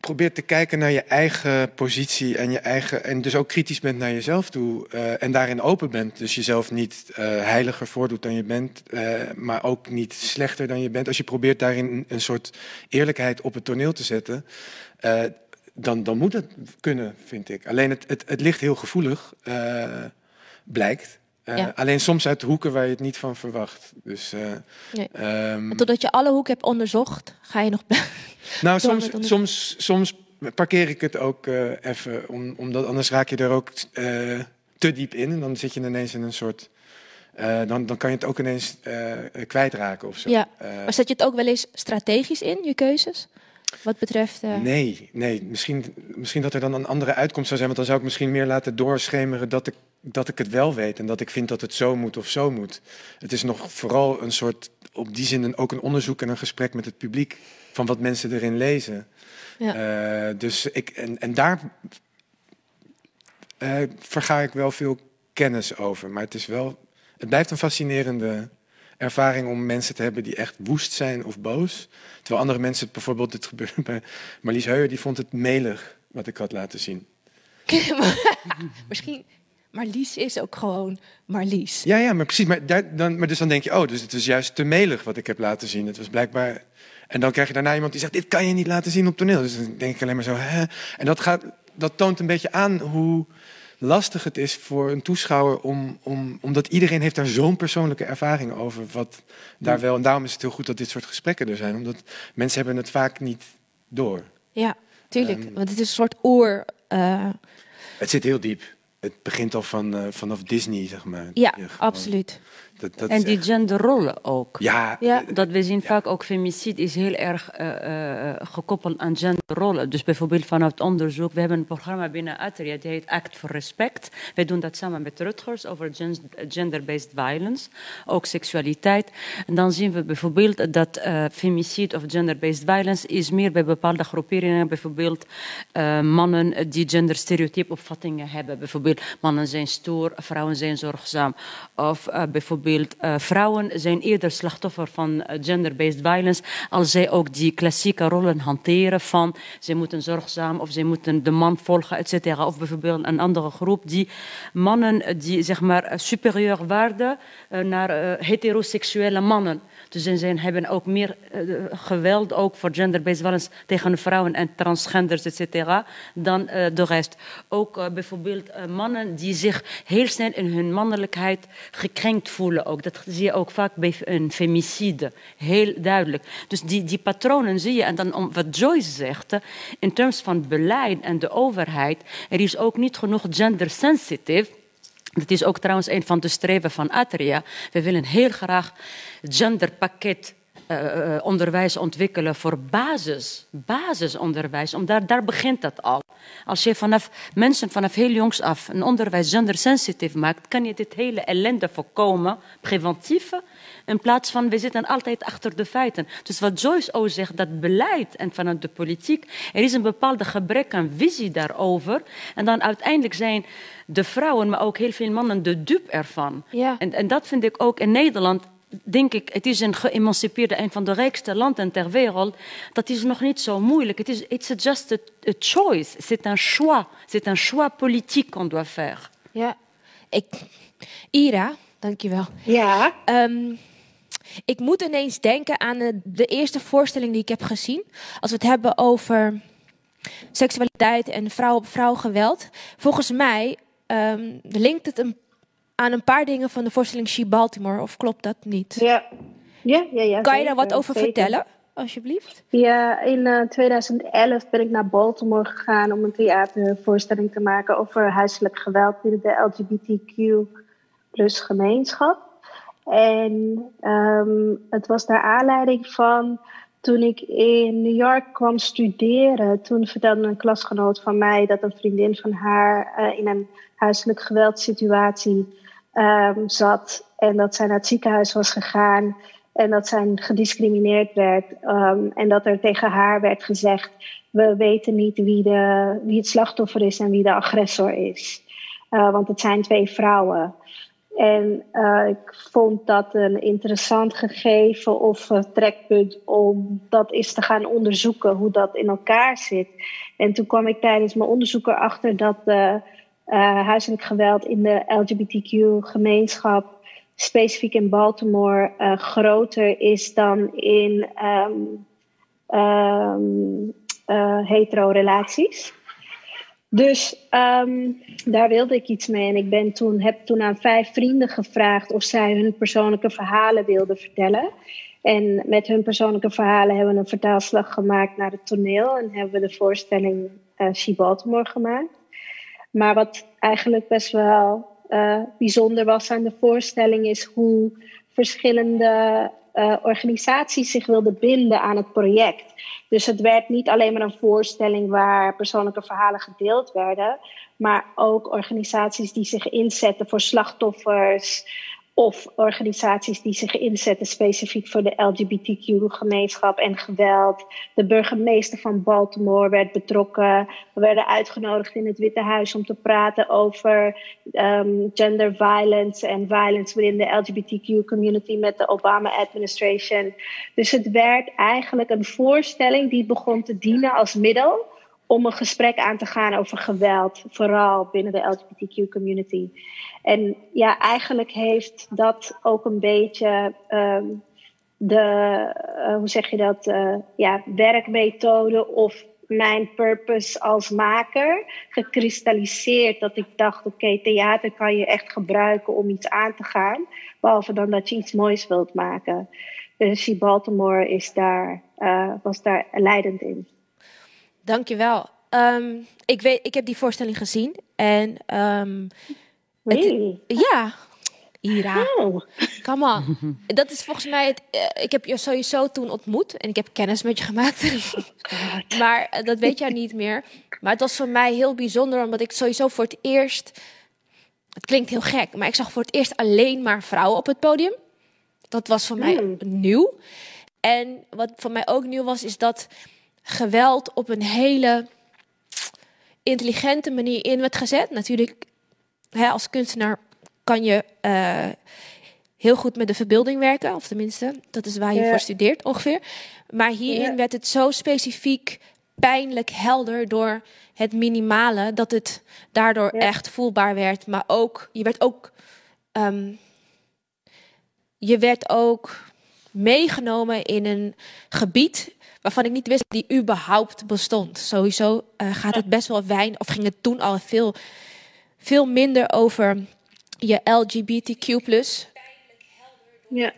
probeert te kijken naar je eigen positie... en, je eigen, en dus ook kritisch bent naar jezelf toe... eh, en daarin open bent. Dus jezelf niet eh, heiliger voordoet dan je bent... eh, maar ook niet slechter dan je bent. Als je probeert daarin een soort eerlijkheid op het toneel te zetten... dan, dan moet het kunnen, vind ik. Alleen het, het, het ligt heel gevoelig, blijkt. Eh, Ja. Alleen soms uit hoeken waar je het niet van verwacht. Dus, eh, Nee. ehm, Totdat je alle hoeken hebt onderzocht, ga je nog... [LAUGHS] nou, soms, soms, soms parkeer ik het ook eh, even, om, omdat anders raak je er ook eh, te diep in. En dan zit je ineens in een soort. eh, dan, dan kan je het ook ineens eh, kwijtraken of zo. Ja, Eh, maar zet je het ook wel eens strategisch in, je keuzes? Wat betreft... eh, Nee, nee. Misschien, misschien dat er dan een andere uitkomst zou zijn. Want dan zou ik misschien meer laten doorschemeren dat ik, dat ik het wel weet. En dat ik vind dat het zo moet of zo moet. Het is nog vooral een soort, op die zin ook een onderzoek en een gesprek met het publiek. van wat mensen erin lezen. Ja. Eh, dus ik, en, en daar eh, verga ik wel veel kennis over. Maar het, is wel, het blijft een fascinerende ervaring om mensen te hebben die echt woest zijn of boos. Terwijl andere mensen, bijvoorbeeld het gebeurde bij Marlies Heuer, die vond het melig wat ik had laten zien. [LAUGHS] Misschien, Marlies is ook gewoon Marlies. Ja, ja, maar precies. Maar, daar, dan, maar dus dan denk je, oh, dus het was juist te melig wat ik heb laten zien. Het was blijkbaar. En dan krijg je daarna iemand die zegt, dit kan je niet laten zien op toneel. Dus dan denk ik alleen maar zo, hè? En dat, gaat, dat toont een beetje aan hoe lastig het is voor een toeschouwer om, om omdat iedereen heeft daar zo'n persoonlijke ervaring over wat daar wel en daarom is het heel goed dat dit soort gesprekken er zijn omdat mensen hebben het vaak niet door. Ja, tuurlijk. Ehm. want het is een soort oer. eh, Het zit heel diep. Het begint al van, eh, vanaf Disney, zeg maar. ja, absoluut. Dat, dat En die echt- genderrollen ook. Ja, Ja. Dat we zien vaak ook femicide is heel erg eh, eh, gekoppeld aan genderrollen. Dus bijvoorbeeld vanuit onderzoek. We hebben een programma binnen Atria, die heet Act for Respect. Wij doen dat samen met Rutgers over gen- gender-based violence. Ook seksualiteit. En dan zien we bijvoorbeeld dat eh femicide of gender-based violence is meer bij bepaalde groeperingen. Bijvoorbeeld eh, mannen die genderstereotype opvattingen hebben. Bijvoorbeeld mannen zijn stoer, vrouwen zijn zorgzaam. Of eh, bijvoorbeeld eh, vrouwen zijn eerder slachtoffer van eh, gender-based violence als zij ook die klassieke rollen hanteren van zij moeten zorgzaam of zij moeten de man volgen, et cetera. Of bijvoorbeeld een andere groep die mannen eh, die zeg maar superieur waarden naar heteroseksuele mannen. Dus zij zijn, hebben ook meer eh, geweld ook voor gender-based violence tegen vrouwen en transgenders, et cetera, dan eh, de rest. Ook eh, bijvoorbeeld mannen die zich heel snel in hun mannelijkheid gekrenkt voelen. Ook. Dat zie je ook vaak bij een femicide. Heel duidelijk. Dus die, die patronen zie je. En dan om wat Joyce zegt, in terms van beleid en de overheid, er is ook niet genoeg gender-sensitive. Dat is ook trouwens een van de streven van Atria. We willen heel graag genderpakket eh, eh, onderwijs ontwikkelen voor basis, basisonderwijs. Om daar, daar begint dat al. Als je vanaf mensen vanaf heel jongs af een onderwijs gendersensitief maakt, kan je dit hele ellende voorkomen, preventief. In plaats van, we zitten altijd achter de feiten. Dus wat Joyce ook zegt, dat beleid en vanuit de politiek, er is een bepaalde gebrek aan visie daarover. En dan uiteindelijk zijn de vrouwen, maar ook heel veel mannen, de dupe ervan. Ja. En, en dat vind ik ook in Nederland. Denk ik, het is een geëmancipeerde, een van de rijkste landen ter wereld. Dat is nog niet zo moeilijk. Het is it's just a, a choice. C'est un choix. C'est un choix politique qu'on doit faire. Ja. Ik, Ira, dankjewel. Ja. Ehm, ik moet ineens denken aan de, de eerste voorstelling die ik heb gezien. Als we het hebben over seksualiteit en vrouw op vrouw geweld. Volgens mij ehm, linkt het een, aan een paar dingen van de voorstelling She Baltimore. Of klopt dat niet? Ja. Ja, ja, ja. kan je daar wat over zeker. vertellen, alsjeblieft? Ja, in eh, 2011 ben ik naar Baltimore gegaan om een theatervoorstelling te maken over huiselijk geweld binnen de LGBTQ plus gemeenschap. En ehm, het was naar aanleiding van toen ik in New York kwam studeren. Toen vertelde een klasgenoot van mij dat een vriendin van haar eh, in een huiselijk geweldssituatie ehm, zat. En dat zij naar het ziekenhuis was gegaan. En dat zij gediscrimineerd werd. ehm, en dat er tegen haar werd gezegd: We weten niet wie, de, wie het slachtoffer is en wie de agressor is. Eh, want het zijn twee vrouwen. En eh, ik vond dat een interessant gegeven of trekpunt om dat eens te gaan onderzoeken, hoe dat in elkaar zit. En toen kwam ik tijdens mijn onderzoek erachter dat eh, huiselijk geweld in de LGBTQ-gemeenschap, specifiek in Baltimore, groter is dan in ehm ehm, eh, hetero-relaties. Dus ehm, daar wilde ik iets mee. En ik ben toen, heb toen aan vijf vrienden gevraagd of zij hun persoonlijke verhalen wilden vertellen. En met hun persoonlijke verhalen hebben we een vertaalslag gemaakt naar het toneel. En hebben we de voorstelling eh She Baltimore gemaakt. Maar wat eigenlijk best wel eh, bijzonder was aan de voorstelling is hoe verschillende eh, organisaties zich wilden binden aan het project. Dus het werd niet alleen maar een voorstelling waar persoonlijke verhalen gedeeld werden, maar ook organisaties die zich inzetten voor slachtoffers of organisaties die zich inzetten specifiek voor de LGBTQ-gemeenschap en geweld. De burgemeester van Baltimore werd betrokken. We werden uitgenodigd in het Witte Huis om te praten over um, gender violence en violence within the LGBTQ-community met de Obama-administration. Dus het werd eigenlijk een voorstelling die begon te dienen als middel om een gesprek aan te gaan over geweld, vooral binnen de LGBTQ-community. En ja, eigenlijk heeft dat ook een beetje um, de, uh, hoe zeg je dat, uh, ja, werkmethode of mijn purpose als maker gekristalliseerd. Dat ik dacht, oké, theater kan je echt gebruiken om iets aan te gaan. Behalve dan dat je iets moois wilt maken. Dus Baltimore is daar, was daar leidend in. Dankjewel. Um, ik, weet, ik heb die voorstelling gezien. En um, really? het, ja, Ira. Oh. Come on. Dat is volgens mij het. Uh, ik heb je sowieso toen ontmoet en ik heb kennis met je gemaakt. [LAUGHS] maar uh, dat weet jij niet meer. Maar het was voor mij heel bijzonder, omdat ik sowieso voor het eerst. Het klinkt heel gek, maar ik zag voor het eerst alleen maar vrouwen op het podium. Dat was voor mm. mij nieuw. En wat voor mij ook nieuw was, is dat geweld op een hele intelligente manier in werd gezet. Natuurlijk, hè, als kunstenaar kan je uh, heel goed met de verbeelding werken, of tenminste, dat is waar je Ja. voor studeert ongeveer. Maar hierin Ja. werd het zo specifiek pijnlijk helder door het minimale, dat het daardoor Ja. echt voelbaar werd. Maar ook, je werd ook, ehm, je werd ook meegenomen in een gebied waarvan ik niet wist dat die überhaupt bestond. Sowieso eh, gaat het best wel weinig, of ging het toen al veel, veel minder over je LGBTQ+. Ja.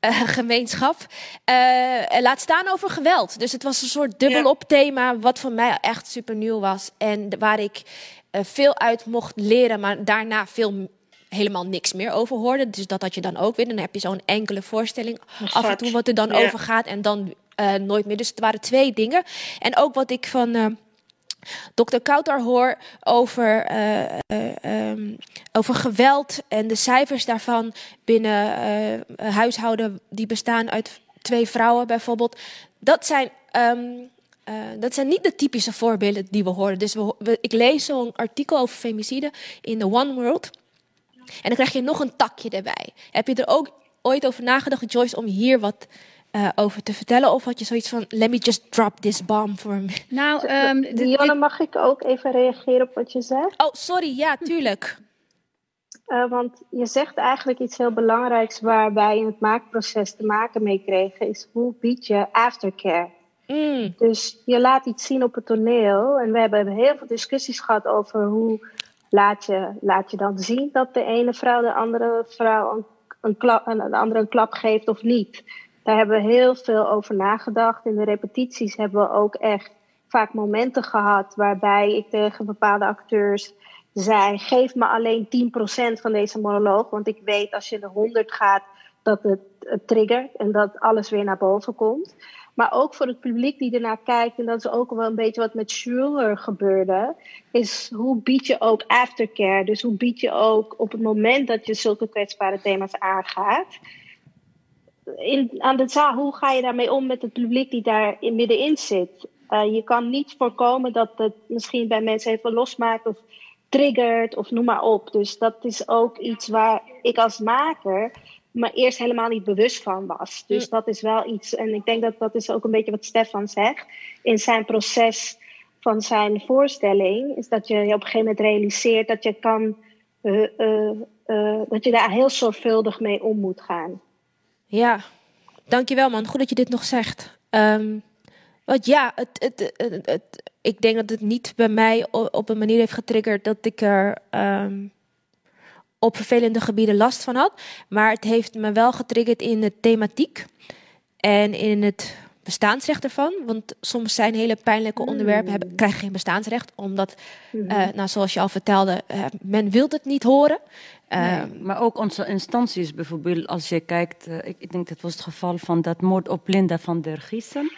eh, gemeenschap. Eh, en laat staan over geweld. Dus het was een soort dubbelop thema, wat voor mij echt super nieuw was. En waar ik eh, veel uit mocht leren, maar daarna veel helemaal niks meer over hoorde. Dus dat had je dan ook weer. Dan heb je zo'n enkele voorstelling af en toe wat er dan Ja. over gaat en dan nooit meer. Dus het waren twee dingen. En ook wat ik van. Dr. Kautar hoor over, eh, eh, ehm, over geweld en de cijfers daarvan binnen eh, huishouden die bestaan uit twee vrouwen bijvoorbeeld. Dat zijn, ehm, eh, dat zijn niet de typische voorbeelden die we horen. Dus we- ik lees zo'n artikel over femicide in The One World. En dan krijg je nog een takje erbij. Heb je er ook ooit over nagedacht, Joyce, om hier wat eh, over te vertellen? Of had je zoiets van, let me just drop this bomb for me? Nou, um, dit- Dionne, dit- mag ik ook even reageren op wat je zegt? Oh, sorry, ja, tuurlijk. [LAUGHS] Eh, want je zegt eigenlijk iets heel belangrijks waar wij in het maakproces te maken mee kregen, is hoe bied je aftercare? Mm, Dus je laat iets zien op het toneel en we hebben heel veel discussies gehad over hoe laat je, laat je dan zien dat de ene vrouw de andere vrouw een, een, klap, een, de andere een klap geeft of niet. Daar hebben we heel veel over nagedacht. In de repetities hebben we ook echt vaak momenten gehad waarbij ik tegen bepaalde acteurs zei: geef me alleen 10% van deze monoloog, want ik weet als je de 100 gaat dat het, het triggert en dat alles weer naar boven komt. Maar ook voor het publiek die ernaar kijkt, en dat is ook wel een beetje wat met Schuller gebeurde, is hoe bied je ook aftercare? Dus hoe bied je ook op het moment dat je zulke kwetsbare thema's aangaat, in, aan de zaal, hoe ga je daarmee om met het publiek die daar in, middenin zit? Uh, je kan niet voorkomen dat het misschien bij mensen even losmaakt of triggert of noem maar op. Dus dat is ook iets waar ik als maker me eerst helemaal niet bewust van was. Dus Mm. dat is wel iets, en ik denk dat dat is ook een beetje wat Stefan zegt, in zijn proces van zijn voorstelling, is dat je je op een gegeven moment realiseert dat je kan, uh, uh, uh, dat je daar heel zorgvuldig mee om moet gaan. Ja, dankjewel man. Goed dat je dit nog zegt. Um, want ja, het, het, het, ik denk dat het niet bij mij op een manier heeft getriggerd dat ik er um, op vervelende gebieden last van had. Maar het heeft me wel getriggerd in de thematiek en in het bestaansrecht ervan. Want soms zijn hele pijnlijke onderwerpen, hebben, krijgen geen bestaansrecht. Omdat, mm -hmm. uh, nou, zoals je al vertelde, uh, men wil het niet horen. Nee, maar ook onze instanties, bijvoorbeeld als je kijkt, ik, ik, denk dat was het geval van dat moord op Linda van der Giessen.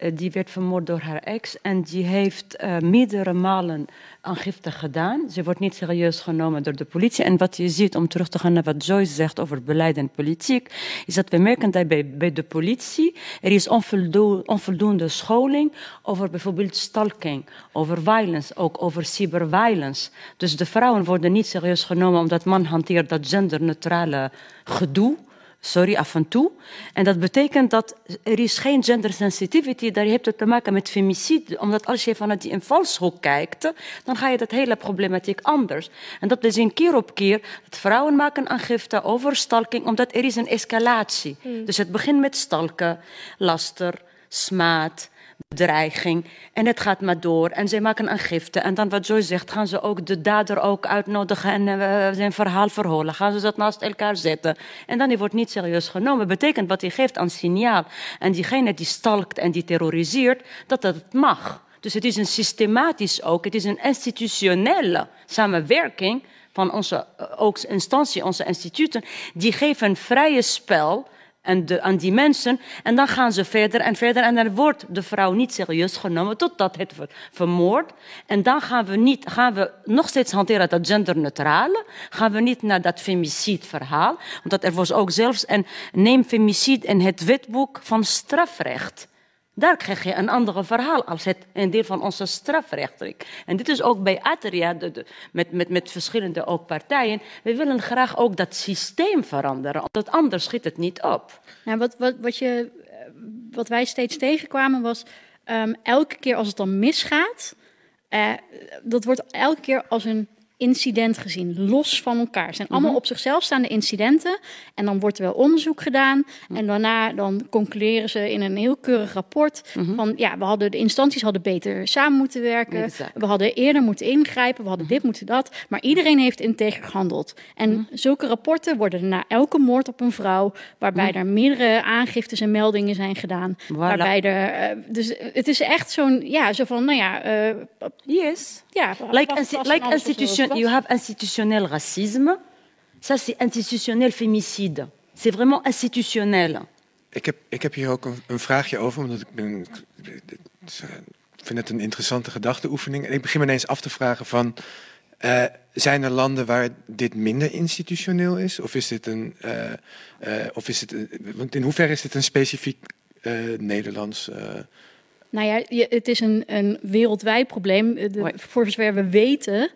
Eh, die werd vermoord door haar ex. En die heeft eh, meerdere malen aangifte gedaan. Ze wordt niet serieus genomen door de politie. En wat je ziet, om terug te gaan naar wat Joyce zegt over beleid en politiek, is dat we merken dat bij, bij de politie er is onvoldo onvoldoende scholing over bijvoorbeeld stalking, over violence, ook over cyberviolence. Dus de vrouwen worden niet serieus genomen omdat man hanteert dat genderneutrale gedoe sorry, af en toe. En dat betekent dat er is geen gender sensitivity, daar heeft het te maken met femicide. Omdat als je vanuit die invalshoek kijkt, dan ga je dat hele problematiek anders. En dat we zien keer op keer dat vrouwen maken aangifte over stalking, omdat er is een escalatie. Dus het begint met stalken, laster, smaad, bedreiging. En het gaat maar door. En zij maken aangifte. En dan wat Joyce zegt, gaan ze ook de dader ook uitnodigen en uh, zijn verhaal verholen. Gaan ze dat naast elkaar zetten. En dan wordt niet serieus genomen. Betekent wat hij geeft aan signaal. En diegene die stalkt en die terroriseert, dat dat het mag. Dus het is een systematisch ook, het is een institutionele samenwerking van onze ook instantie, onze instituten, die geven een vrije spel en aan die mensen. En dan gaan ze verder en verder. En dan wordt de vrouw niet serieus genomen totdat het wordt vermoord. En dan gaan we, niet, gaan we nog steeds hanteren dat genderneutrale. Gaan we niet naar dat femicide verhaal. Want er was ook zelfs een neem femicide in het wetboek van strafrecht. Daar krijg je een ander verhaal als het een deel van onze strafrecht is. En dit is ook bij Atria, de, de, met, met, met verschillende ook partijen. We willen graag ook dat systeem veranderen, omdat anders schiet het niet op. Nou, wat, wat, wat, je, wat wij steeds tegenkwamen was, um, elke keer als het dan misgaat, uh, dat wordt elke keer als een incident gezien, los van elkaar. Het zijn allemaal Mhm. op zichzelf staande incidenten. En dan wordt er wel onderzoek gedaan. En daarna dan concluderen ze in een heel keurig rapport van ja, we hadden de instanties hadden beter samen moeten werken. Exact. We hadden eerder moeten ingrijpen. We hadden dit moeten dat. Maar iedereen heeft integer gehandeld. En zulke rapporten worden na elke moord op een vrouw, waarbij er meerdere aangiftes en meldingen zijn gedaan. Waarbij er, eh, dus het is echt zo'n ja, zo van nou ja. eh, yes. Ja, Like, like institution, you have institutionnel racisme. Ça, c'est institutionnel fémicide. C'est vraiment institutionnel. Ik heb, ik heb hier ook een, een vraagje over, omdat ik ben. is, Ik vind het een interessante gedachteoefening. En ik begin me ineens af te vragen van. eh, zijn er landen waar dit minder institutioneel is? Of is dit een. eh, eh, of is het, een- want in hoeverre is dit een specifiek eh, Nederlands. eh, Nou ja, het is een, een wereldwijd probleem. De, Voor zover we weten,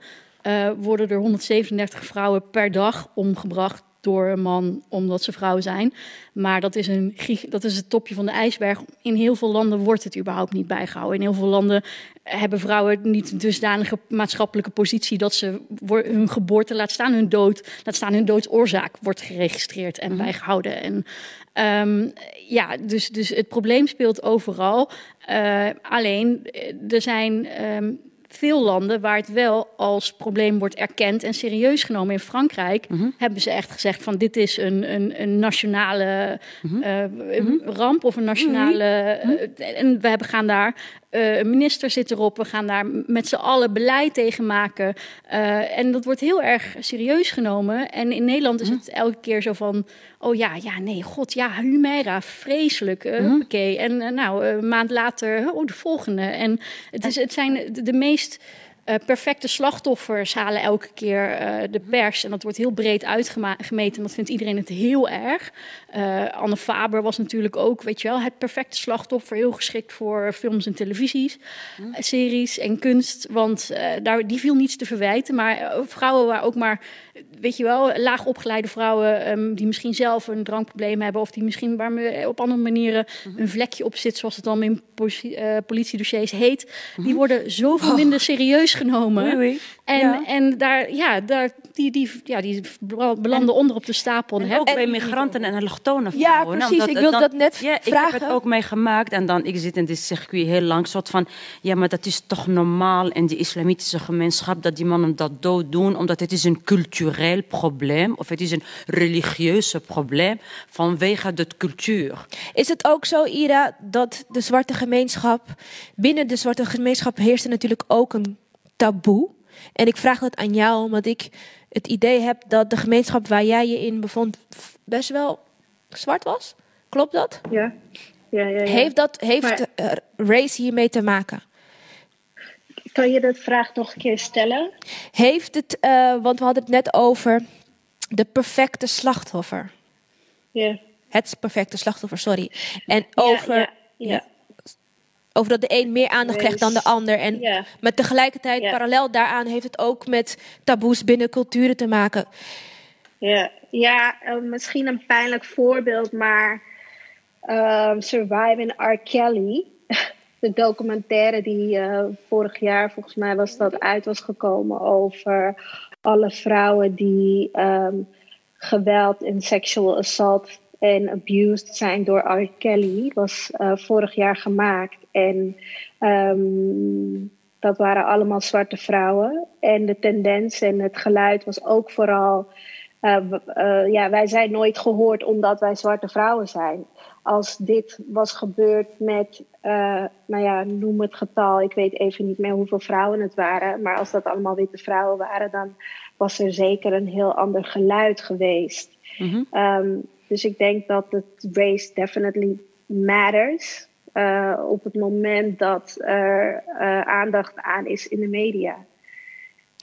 eh, worden er 137 vrouwen per dag omgebracht door een man omdat ze vrouw zijn. Maar dat is, een, dat is het topje van de ijsberg. In heel veel landen wordt het überhaupt niet bijgehouden. In heel veel landen hebben vrouwen niet een dusdanige maatschappelijke positie dat ze hun geboorte, laat staan hun dood, laat staan hun doodsoorzaak, wordt geregistreerd en bijgehouden. En Ehm, ja, dus, dus het probleem speelt overal. Eh, alleen, eh, er zijn ehm, veel landen waar het wel als probleem wordt erkend en serieus genomen. In Frankrijk hebben ze echt gezegd van dit is een, een, een nationale eh, ramp of een nationale... eh, en we hebben, gaan daar... een minister zit erop, we gaan daar met z'n allen beleid tegen maken. Eh, en dat wordt heel erg serieus genomen. En in Nederland is het elke keer zo van... oh ja, ja, nee, god, ja, Humera, vreselijk, eh huppakee. En eh, nou, een maand later, oh, de volgende. En het, is, het zijn de, de meest... perfecte slachtoffers halen elke keer de pers. En dat wordt heel breed uitgemeten. En dat vindt iedereen het heel erg. Eh, Anne Faber was natuurlijk ook, weet je wel, het perfecte slachtoffer. Heel geschikt voor films en televisies, eh, series en kunst. Want eh, daar, die viel niets te verwijten. Maar vrouwen waar ook maar, weet je wel, laag opgeleide vrouwen... ehm, die misschien zelf een drankprobleem hebben... of die misschien waar me- op andere manieren een vlekje op zit... zoals het dan in politie, politiedossiers heet... die worden zoveel minder serieus genomen. Oei, oei. En, Ja. en daar, ja, daar, die, die, ja, die belanden onder op de stapel. En ook bij migranten en allochtone Ja, vrouwen. precies. Omdat Ik dan- dat net ja, Ik vragen. heb het ook meegemaakt en dan, ik zit in dit circuit heel lang, soort van, ja, maar dat is toch normaal in de islamitische gemeenschap dat die mannen dat dood doen, omdat het is een cultureel probleem of het is een religieuze probleem vanwege de cultuur. Is het ook zo, Ira, dat de zwarte gemeenschap... Binnen de zwarte gemeenschap heerst er natuurlijk ook een taboe. En ik vraag dat aan jou, omdat ik het idee heb... dat de gemeenschap waar jij je in bevond best wel zwart was. Klopt dat? Ja. ja, ja, ja. Heeft, dat, heeft Maar- eh, race hiermee te maken? Kan je de vraag nog een keer stellen? Heeft het, eh, want we hadden het net over de perfecte slachtoffer. Ja. Het perfecte slachtoffer, sorry. En over, ja, ja. over dat de een meer aandacht krijgt dan de ander. En Ja. met tegelijkertijd, Ja. parallel daaraan, heeft het ook met taboes binnen culturen te maken. Ja, ja eh, misschien een pijnlijk voorbeeld, maar ehm, Surviving R. Kelly, [LAUGHS] de documentaire die eh, vorig jaar, volgens mij was dat uit was gekomen over alle vrouwen die ehm, geweld en sexual assault en abused zijn door R. Kelly, was eh, vorig jaar gemaakt. En ehm, dat waren allemaal zwarte vrouwen. En de tendens en het geluid was ook vooral eh, eh, ja, wij zijn nooit gehoord omdat wij zwarte vrouwen zijn. Als dit was gebeurd met, eh, nou ja, noem het getal, ik weet even niet meer hoeveel vrouwen het waren, maar als dat allemaal witte vrouwen waren, dan was er zeker een heel ander geluid geweest. Ehm, dus ik denk dat het race definitely matters op het moment dat er aandacht aan is in de media.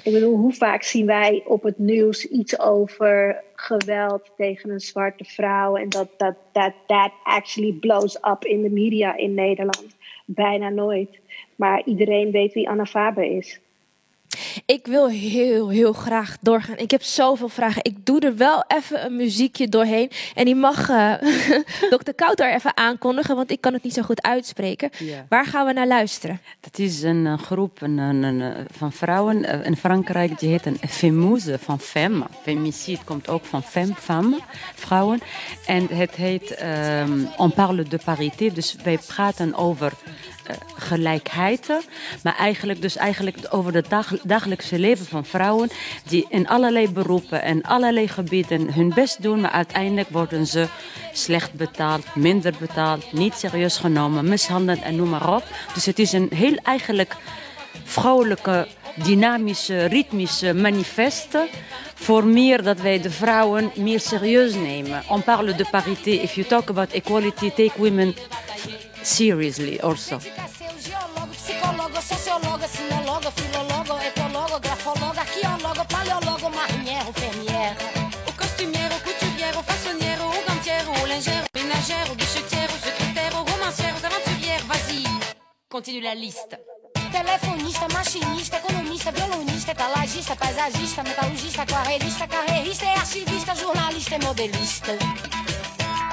Ik bedoel, hoe vaak zien wij op het nieuws iets over geweld tegen een zwarte vrouw en dat dat that, that actually blows up in de media in Nederland? Bijna nooit. Maar iedereen weet wie Anna Faber is. Ik wil heel, heel graag doorgaan. Ik heb zoveel vragen. Ik doe er wel even een muziekje doorheen. En die mag eh [LAUGHS] Dr. Kouter even aankondigen, want ik kan het niet zo goed uitspreken. Ja. Waar gaan we naar luisteren? Dat is een, eh, groep een, een, eh, van vrouwen in Frankrijk, die heet een Femouse van femme. Femicide komt ook van femme, femme, vrouwen. En het heet ehm, On parle de parité, dus wij praten over gelijkheid. Maar eigenlijk, dus eigenlijk over het dag, dagelijkse leven van vrouwen die in allerlei beroepen en allerlei gebieden hun best doen, maar uiteindelijk worden ze slecht betaald, minder betaald, niet serieus genomen, mishandeld en noem maar op. Dus het is een heel eigenlijk vrouwelijke, dynamische, ritmische manifest voor meer dat wij de vrouwen meer serieus nemen. On parle de parité. If you talk about equality, take women seriously also. Psicólogo, sociólogo, sinólogo, filólogo, grafólogo, arqueólogo, paleólogo, marinheiro, fermière. O o o aventurière, vas-y, continue la liste. Telefonista, machinista, economista, violonista, etalagista, paisagista, metalurgista, aquarelista, carreirista, e archivista, jornalista e modelista.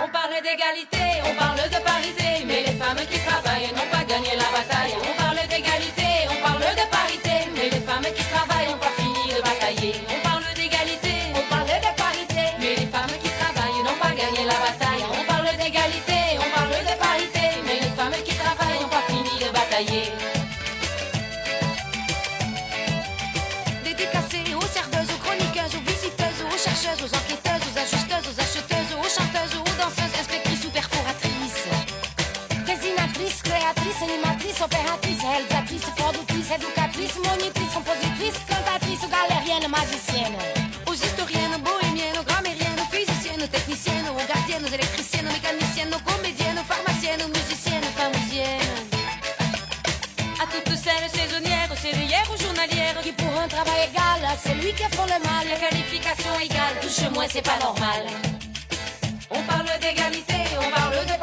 On parle d'égalité, on parle de parité, mais les femmes qui travaillent n'ont pas gagné la bataille. On parle d'égalité, on parle de parité, mais les femmes qui travaillent n'ont pas fini de batailler. Magiciennes. Aux historiennes, bohémiennes, grammairiennes, physiciennes, techniciennes, aux gardiennes, électriciennes, mécaniciennes, aux comédiennes, pharmaciennes, aux musiciennes, aux famousiennes. À toutes celles saisonnières, serrurières ou journalières qui pour un travail égal à celui qui font le mal, la qualification égale, touche moins c'est pas normal. On parle d'égalité, on parle de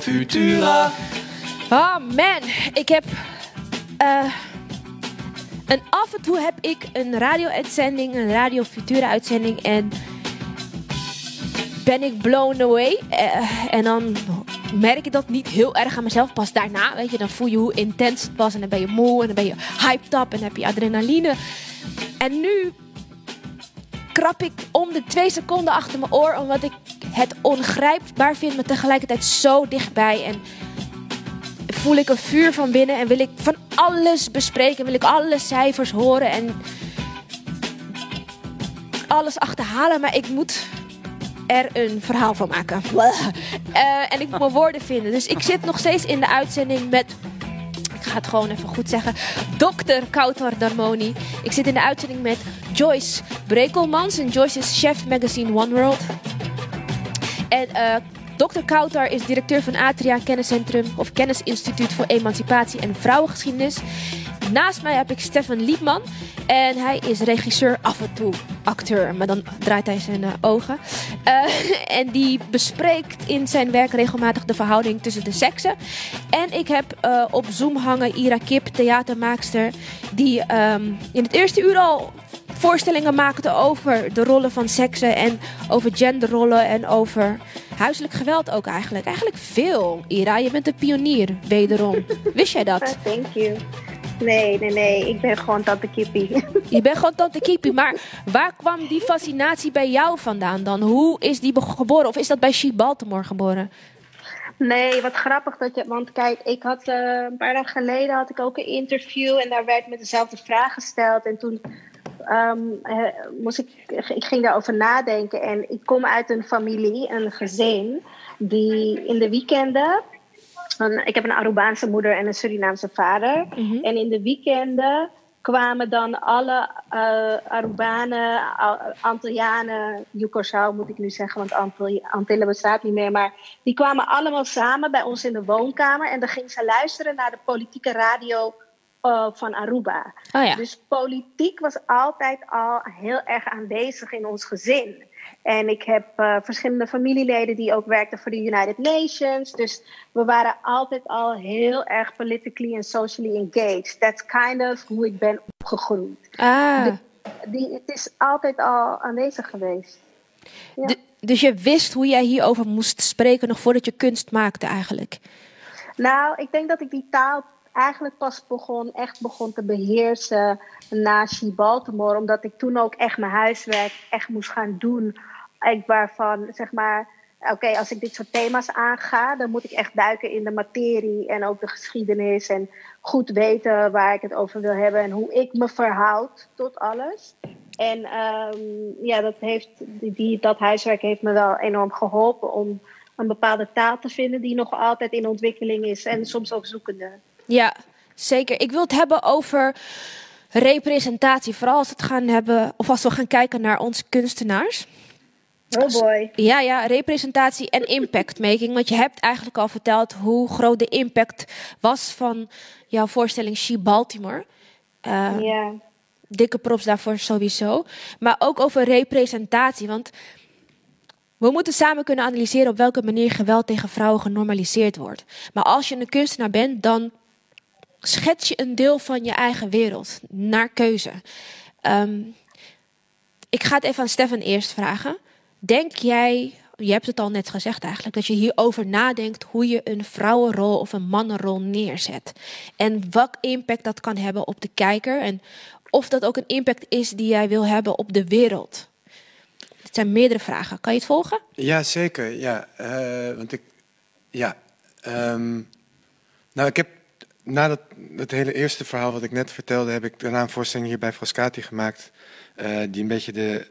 Futura. Oh man, ik heb. eh, en af en toe heb ik een radio-uitzending, een Radio Futura-uitzending. En ben ik blown away. Eh, en dan merk ik dat niet heel erg aan mezelf. Pas daarna, weet je, dan voel je hoe intens het was. En dan ben je moe en dan ben je hyped up en heb je adrenaline. En nu krap ik om de twee seconden achter mijn oor. Omdat ik het ongrijpbaar vind, maar tegelijkertijd zo dichtbij. En voel ik een vuur van binnen en wil ik van alles bespreken. Wil ik alle cijfers horen en alles achterhalen. Maar ik moet er een verhaal van maken. [LAUGHS] Eh, en ik moet mijn woorden vinden. Dus ik zit nog steeds in de uitzending met... Ik ga het gewoon even goed zeggen. Dr. Kautar Darmoni. Ik zit in de uitzending met Joyce Brekelmans. En Joyce is chef magazine One World. En eh, Dr. Kautar is directeur van Atria Kenniscentrum of Kennisinstituut voor Emancipatie en Vrouwengeschiedenis. Naast mij heb ik Stefan Liepman en hij is regisseur, af en toe acteur, maar dan draait hij zijn eh, ogen. Eh, [LAUGHS] en die bespreekt in zijn werk regelmatig de verhouding tussen de seksen. En ik heb op Zoom hangen Ira Kip, theatermaakster, die ehm, in het eerste uur al voorstellingen maakte over de rollen van seksen en over genderrollen en over huiselijk geweld ook eigenlijk. Eigenlijk veel, Ira. Je bent een pionier, wederom. [LAUGHS] Wist jij dat? Thank you. Nee, nee, nee. Ik ben gewoon tante Kippie. Je bent gewoon tante [LAUGHS] Kiepie, maar waar kwam die fascinatie bij jou vandaan dan? Hoe is die geboren? Of is dat bij She Baltimore geboren? Nee, wat grappig dat je. Want kijk, ik had eh, een paar dagen geleden had ik ook een interview en daar werd me dezelfde vraag gesteld. En toen ehm, eh, moest ik, ik ging daarover nadenken. En ik kom uit een familie, een gezin, die in de weekenden. een- ik heb een Arubaanse moeder en een Surinaamse vader. En in de weekenden kwamen dan alle eh Arubanen, Antillianen, moet ik nu zeggen, want Antil- Antillen bestaat niet meer. Maar die kwamen allemaal samen bij ons in de woonkamer. En dan gingen ze luisteren naar de politieke radio eh, van Aruba. Oh ja. Dus politiek was altijd al heel erg aanwezig in ons gezin. En ik heb eh, verschillende familieleden die ook werkten voor de United Nations. Dus we waren altijd al heel erg politically en socially engaged. That's kind of hoe ik ben opgegroeid. Ah, De- die, het is altijd al aanwezig geweest. Ja. dus je wist hoe jij hierover moest spreken nog voordat je kunst maakte eigenlijk. Nou, ik denk dat ik die taal eigenlijk pas begon, echt begon te beheersen na She Baltimore. Omdat ik toen ook echt mijn huiswerk echt moest gaan doen. Ik waarvan, zeg maar, oké, als ik dit soort thema's aanga, dan moet ik echt duiken in de materie en ook de geschiedenis. En goed weten waar ik het over wil hebben en hoe ik me verhoud tot alles. En ehm, ja, dat, heeft, die, dat huiswerk heeft me wel enorm geholpen om een bepaalde taal te vinden die nog altijd in ontwikkeling is en soms ook zoekende. Ja, zeker. Ik wil het hebben over representatie. Vooral als, we het gaan hebben, of als we gaan kijken naar onze kunstenaars. Oh boy. Ja, ja, representatie en impactmaking. Want je hebt eigenlijk al verteld hoe groot de impact was van jouw voorstelling She Baltimore. Eh, Ja. Dikke props daarvoor sowieso. Maar ook over representatie. Want we moeten samen kunnen analyseren op welke manier geweld tegen vrouwen genormaliseerd wordt. Maar als je een kunstenaar bent, dan schets je een deel van je eigen wereld naar keuze. Ehm, ik ga het even aan Stefan eerst vragen. Denk jij, je hebt het al net gezegd eigenlijk, dat je hierover nadenkt hoe je een vrouwenrol of een mannenrol neerzet? En wat impact dat kan hebben op de kijker en of dat ook een impact is die jij wil hebben op de wereld? Het zijn meerdere vragen. Kan je het volgen? Ja, zeker. Ja, eh, want ik. Ja. ehm, nou, ik heb. Na dat, het hele eerste verhaal wat ik net vertelde, heb ik daarna een voorstelling hier bij Frascati gemaakt. eh, die een beetje de.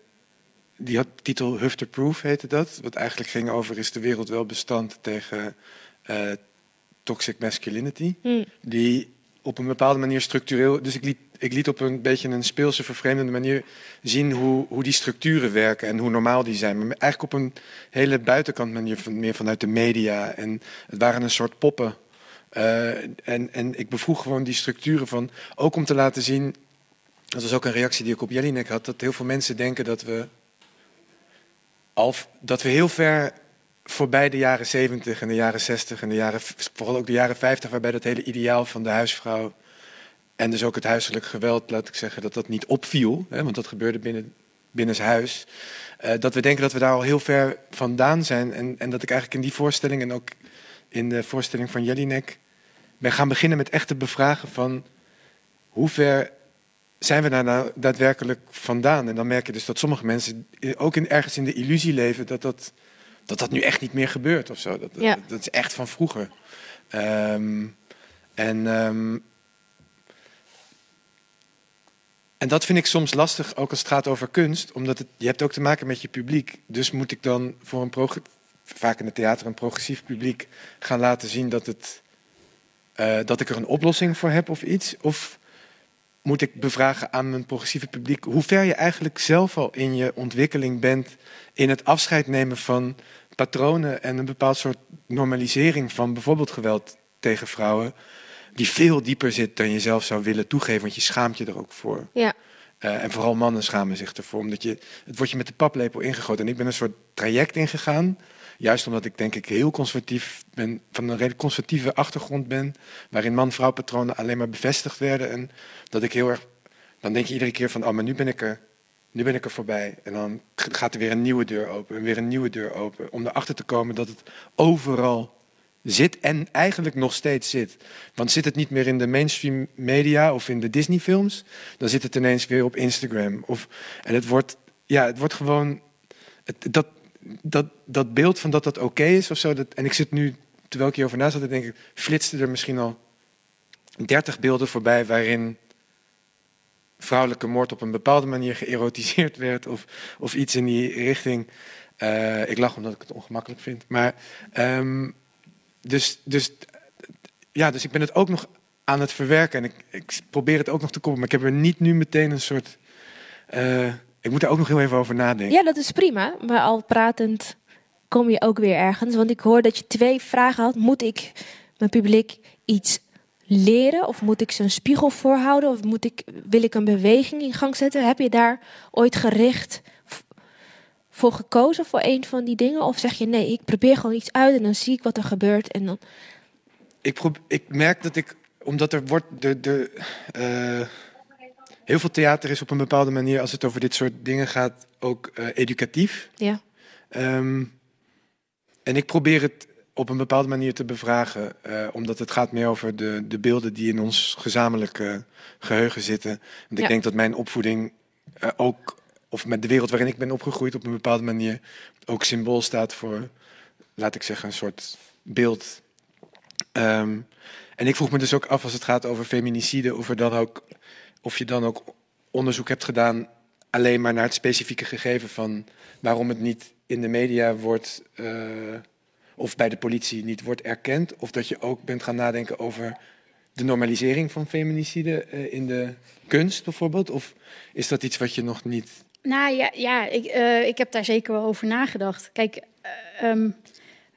Die had de titel Hufter Proof, heette dat. Wat eigenlijk ging over: is de wereld wel bestand tegen eh, toxic masculinity? Hmm. Die op een bepaalde manier structureel. Dus ik liet, ik liet op een beetje een speelse, vervreemdende manier zien hoe, hoe die structuren werken en hoe normaal die zijn. Maar eigenlijk op een hele buitenkant manier, van, meer vanuit de media. En het waren een soort poppen. Eh, en, en ik bevroeg gewoon die structuren van. Ook om te laten zien. Dat was ook een reactie die ik op Jelinek had. Dat heel veel mensen denken dat we al, dat we heel ver voorbij de jaren 70 en de jaren 60 en de jaren, vooral ook de jaren 50, waarbij dat hele ideaal van de huisvrouw en dus ook het huiselijk geweld, laat ik zeggen, dat dat niet opviel, hè, want dat gebeurde binnen, binnenshuis. Uh, dat we denken dat we daar al heel ver vandaan zijn. En, en dat ik eigenlijk in die voorstelling en ook in de voorstelling van Jelinek ben gaan beginnen met echt te bevragen van hoe ver zijn we daar nou daadwerkelijk vandaan? En dan merk je dus dat sommige mensen ook in, ergens in de illusie leven dat dat, dat dat nu echt niet meer gebeurt of zo. Dat, Ja. dat, dat is echt van vroeger. Ehm, en, ehm, en dat vind ik soms lastig, ook als het gaat over kunst, omdat het, je hebt ook te maken met je publiek. Dus moet ik dan voor een vaak in het theater een progressief publiek gaan laten zien dat, het, eh, dat ik er een oplossing voor heb of iets? Of moet ik bevragen aan mijn progressieve publiek hoe ver je eigenlijk zelf al in je ontwikkeling bent in het afscheid nemen van patronen en een bepaald soort normalisering van bijvoorbeeld geweld tegen vrouwen, die veel dieper zit dan je zelf zou willen toegeven, want je schaamt je er ook voor. Ja. Eh, en vooral mannen schamen zich ervoor, omdat je, het wordt je met de paplepel ingegoten. En ik ben een soort traject ingegaan, juist omdat ik denk ik heel conservatief ben, van een redelijk conservatieve achtergrond ben, waarin man-vrouw patronen alleen maar bevestigd werden. En dat ik heel erg, dan denk je iedere keer van, oh, maar nu ben ik er, nu ben ik er voorbij. En dan gaat er weer een nieuwe deur open en weer een nieuwe deur open, om erachter te komen dat het overal zit en eigenlijk nog steeds zit. Want zit het niet meer in de mainstream media of in de Disney-films, dan zit het ineens weer op Instagram. Of, en het wordt, ja, het wordt gewoon. Het, dat, dat, dat beeld van dat dat oké is of zo. Dat, en ik zit nu, terwijl ik hierover na zat, te denken, flitste er misschien al 30 beelden voorbij waarin vrouwelijke moord op een bepaalde manier geërotiseerd werd of, of iets in die richting. Eh, ik lach omdat ik het ongemakkelijk vind. Maar ehm, dus, dus, ja, dus ik ben het ook nog aan het verwerken. En ik, ik probeer het ook nog te komen. Maar ik heb er niet nu meteen een soort. eh, ik moet er ook nog heel even over nadenken. Ja, dat is prima. Maar al pratend kom je ook weer ergens. Want ik hoor dat je twee vragen had. Moet ik mijn publiek iets leren? Of moet ik ze een spiegel voorhouden? Of moet ik, wil ik een beweging in gang zetten? Heb je daar ooit gericht voor gekozen voor een van die dingen? Of zeg je nee, ik probeer gewoon iets uit en dan zie ik wat er gebeurt. En dan... ik, probe- ik merk dat ik, omdat er wordt, de, de, eh, heel veel theater is op een bepaalde manier, als het over dit soort dingen gaat, ook eh, educatief. Ja. Ehm, en ik probeer het op een bepaalde manier te bevragen, eh, omdat het gaat meer over de, de beelden die in ons gezamenlijke geheugen zitten. Want ik denk dat mijn opvoeding eh, ook, of met de wereld waarin ik ben opgegroeid, op een bepaalde manier ook symbool staat voor, laat ik zeggen, een soort beeld Ehm, en ik vroeg me dus ook af als het gaat over feminicide, of, er dan ook, of je dan ook onderzoek hebt gedaan alleen maar naar het specifieke gegeven van waarom het niet in de media wordt eh, of bij de politie niet wordt erkend, of dat je ook bent gaan nadenken over de normalisering van feminicide eh, in de kunst bijvoorbeeld, of is dat iets wat je nog niet Nou ja, ja ik, eh, ik heb daar zeker wel over nagedacht. Kijk, eh, ehm,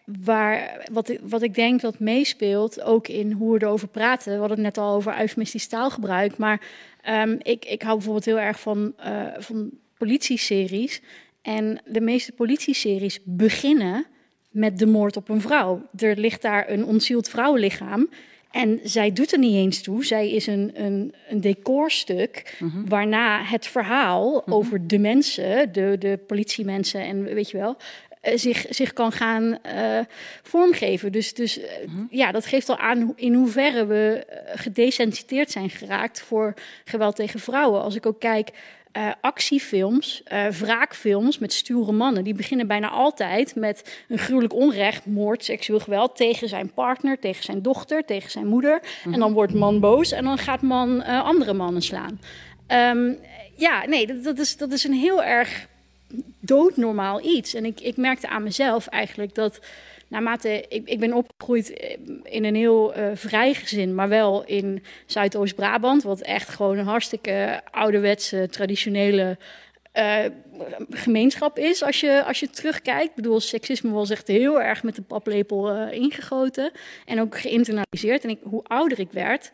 waar, wat, ik- wat ik denk dat meespeelt, ook in hoe we erover praten. We hadden het net al over eufemistisch taalgebruik. Maar ehm, ik, ik hou bijvoorbeeld heel erg van, eh van politieseries. En de meeste politieseries beginnen met de moord op een vrouw. Er ligt daar een ontzield vrouwenlichaam. En zij doet er niet eens toe. Zij is een, een, een decorstuk. Waarna het verhaal over de mensen, de, de politiemensen en weet je wel. Eh, zich, zich kan gaan eh, vormgeven. Dus, dus eh, ja, dat geeft al aan in hoeverre we gedesensiteerd zijn geraakt voor geweld tegen vrouwen. Als ik ook kijk, actiefilms, eh, wraakfilms met stoere mannen, die beginnen bijna altijd met een gruwelijk onrecht, moord, seksueel geweld tegen zijn partner, tegen zijn dochter, tegen zijn moeder. En dan wordt man boos en dan gaat man andere mannen slaan. Ehm, ja, nee, dat, dat, is, dat is een heel erg doodnormaal iets. En ik, ik merkte aan mezelf eigenlijk dat naarmate ik, ik ben opgegroeid in een heel eh, vrij gezin, maar wel in Zuidoost-Brabant, wat echt gewoon een hartstikke ouderwetse, traditionele eh, gemeenschap is als je, als je terugkijkt. Ik bedoel, seksisme was echt heel erg met de paplepel eh, ingegoten en ook geïnternaliseerd. En ik, hoe ouder ik werd,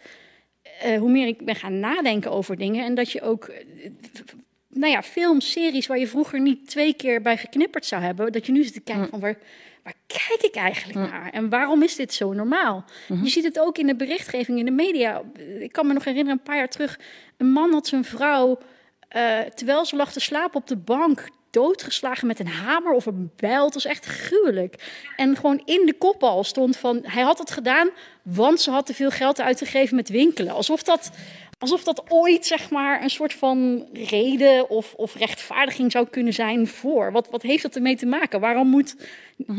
eh, hoe meer ik ben gaan nadenken over dingen en dat je ook eh, nou ja, films, series waar je vroeger niet twee keer bij geknipperd zou hebben, dat je nu zit te kijken van waar, waar kijk ik eigenlijk naar? En waarom is dit zo normaal? Je ziet het ook in de berichtgeving in de media. Ik kan me nog herinneren, een paar jaar terug, een man had zijn vrouw, eh, terwijl ze lag te slapen op de bank, doodgeslagen met een hamer of een bijl. Het was echt gruwelijk. En gewoon in de kop al stond van, hij had het gedaan, want ze had te veel geld uitgegeven met winkelen. Alsof dat, alsof dat ooit, zeg maar, een soort van reden of, of rechtvaardiging zou kunnen zijn voor. Wat, wat heeft dat ermee te maken? Waarom moet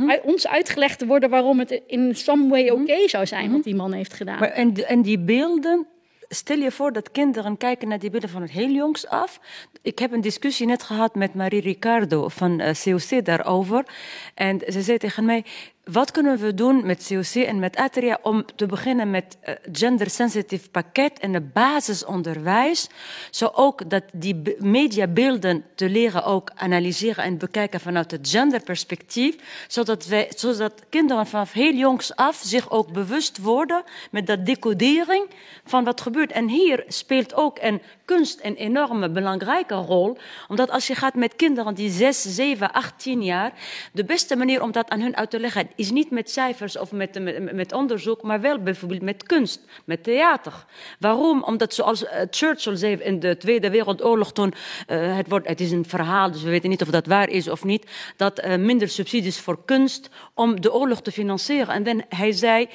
uit- ons uitgelegd worden waarom het in some way oké zou zijn wat die man heeft gedaan? Maar en, en die beelden, stel je voor dat kinderen kijken naar die beelden van het heel jongs af. Ik heb een discussie net gehad met Marie Ricardo van eh, COC daarover. En ze zei tegen mij, wat kunnen we doen met COC en met Atria om te beginnen met eh, gender-sensitive pakket en het basisonderwijs, zo ook dat die be- mediabeelden te leren ook analyseren en bekijken vanuit het genderperspectief, zodat, wij, zodat kinderen vanaf heel jongs af zich ook bewust worden met dat decodering van wat gebeurt. En hier speelt ook een kunst een enorme belangrijke rol, omdat als je gaat met kinderen die 6, 7, 18 jaar, de beste manier om dat aan hun uit te leggen is niet met cijfers of met, met, onderzoek, maar wel bijvoorbeeld met kunst, met theater. Waarom? Omdat zoals eh, Churchill zei in de Tweede Wereldoorlog toen, eh, het, wordt, het is een verhaal, dus we weten niet of dat waar is of niet, dat eh, minder subsidies voor kunst om de oorlog te financieren. En dan, hij zei,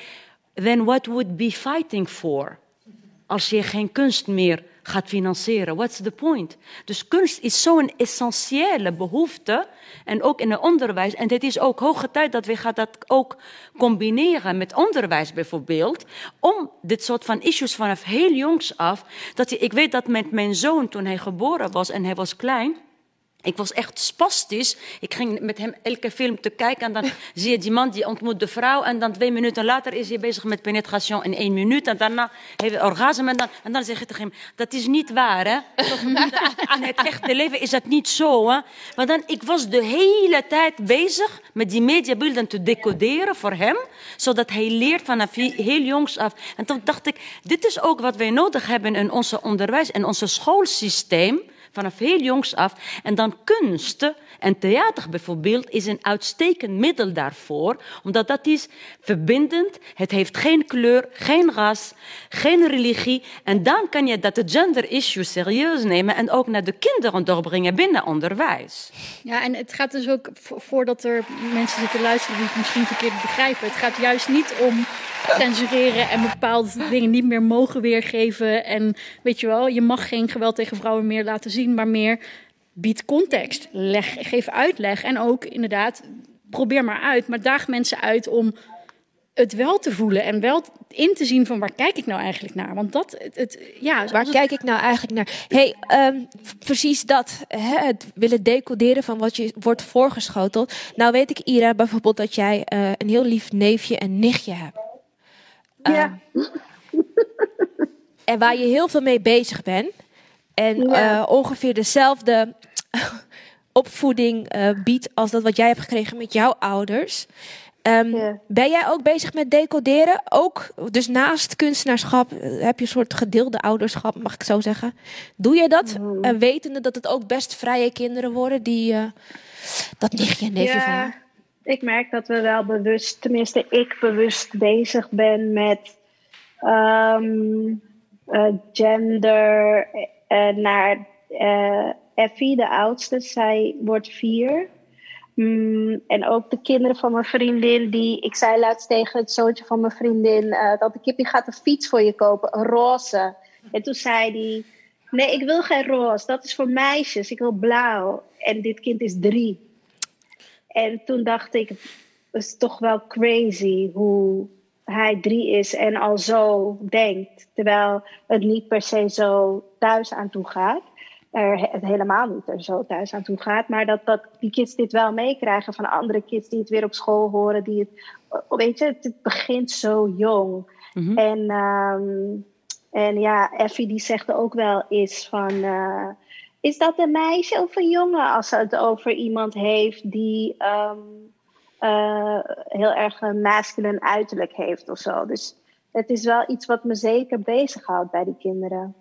then what would be fighting for? Als je geen kunst meer gaat financieren, what's the point? Dus kunst is zo'n essentiële behoefte, en ook in het onderwijs. En het is ook hoge tijd dat we gaan dat ook combineren met onderwijs bijvoorbeeld, om dit soort van issues vanaf heel jongs af, dat je, ik weet dat met mijn zoon toen hij geboren was en hij was klein, ik was echt spastisch. Ik ging met hem elke film te kijken en dan [LAUGHS] zie je die man die ontmoet de vrouw en dan twee minuten later is hij bezig met penetration in één minuut en daarna heeft hij orgasme en dan, en dan zeg je tegen hem, dat is niet waar hè. [LAUGHS] Aan het echte leven is dat niet zo hè. Maar dan, ik was de hele tijd bezig met die mediabeelden te decoderen voor hem, zodat hij leert vanaf he- heel jongs af. En toen dacht ik, dit is ook wat wij nodig hebben in onze onderwijs en onze schoolsysteem vanaf heel jongs af. En dan kunst en theater bijvoorbeeld is een uitstekend middel daarvoor, omdat dat is verbindend, het heeft geen kleur, geen ras, geen religie. En dan kan je dat de gender issue serieus nemen en ook naar de kinderen doorbrengen binnen onderwijs. Ja, en het gaat dus ook, vo- voordat er mensen zitten luisteren die het misschien verkeerd begrijpen, het gaat juist niet om censureren en bepaalde dingen niet meer mogen weergeven. En weet je wel, je mag geen geweld tegen vrouwen meer laten zien, maar meer bied context, leg, geef uitleg en ook inderdaad, probeer maar uit, maar daag mensen uit om het wel te voelen en wel in te zien van waar kijk ik nou eigenlijk naar. Want dat, het, het- ja, Waar kijk ik nou eigenlijk naar? hey, ehm, precies dat. Hè, het willen decoderen van wat je wordt voorgeschoteld. Nou weet ik, Ira, bijvoorbeeld dat jij eh, een heel lief neefje en nichtje hebt. Ja. En waar je heel veel mee bezig bent. En Ja. eh, ongeveer dezelfde [LAUGHS] opvoeding eh, biedt als dat wat jij hebt gekregen met jouw ouders. Ehm, Ben jij ook bezig met decoderen? Ook, dus naast kunstenaarschap eh, heb je een soort gedeelde ouderschap, mag ik zo zeggen. Doe je dat? Mm. Eh, wetende dat het ook best vrije kinderen worden die dat nichtje en neefje van ik merk dat we wel bewust, tenminste ik bewust bezig ben met ehm, eh, gender eh, naar eh, Effie, de oudste. Zij wordt vier. Mm, en ook de kinderen van mijn vriendin, die ik zei laatst tegen het zoontje van mijn vriendin, eh, dat de kippie gaat een fiets voor je kopen, een roze. En toen zei hij, nee, ik wil geen roze, dat is voor meisjes, ik wil blauw. En dit kind is drie. En toen dacht ik, het is toch wel crazy hoe hij drie is en al zo denkt. Terwijl het niet per se zo thuis aan toe gaat. Er het helemaal niet er zo thuis aan toe gaat. Maar dat, dat die kids dit wel meekrijgen van andere kids die het weer op school horen. Die het, weet je, het, begint zo jong. En, ehm, en ja, Effie die zegt ook wel eens van... eh, is dat een meisje of een jongen als ze het over iemand heeft die ehm, eh, heel erg een masculine uiterlijk heeft of zo. Dus het is wel iets wat me zeker bezighoudt bij die kinderen.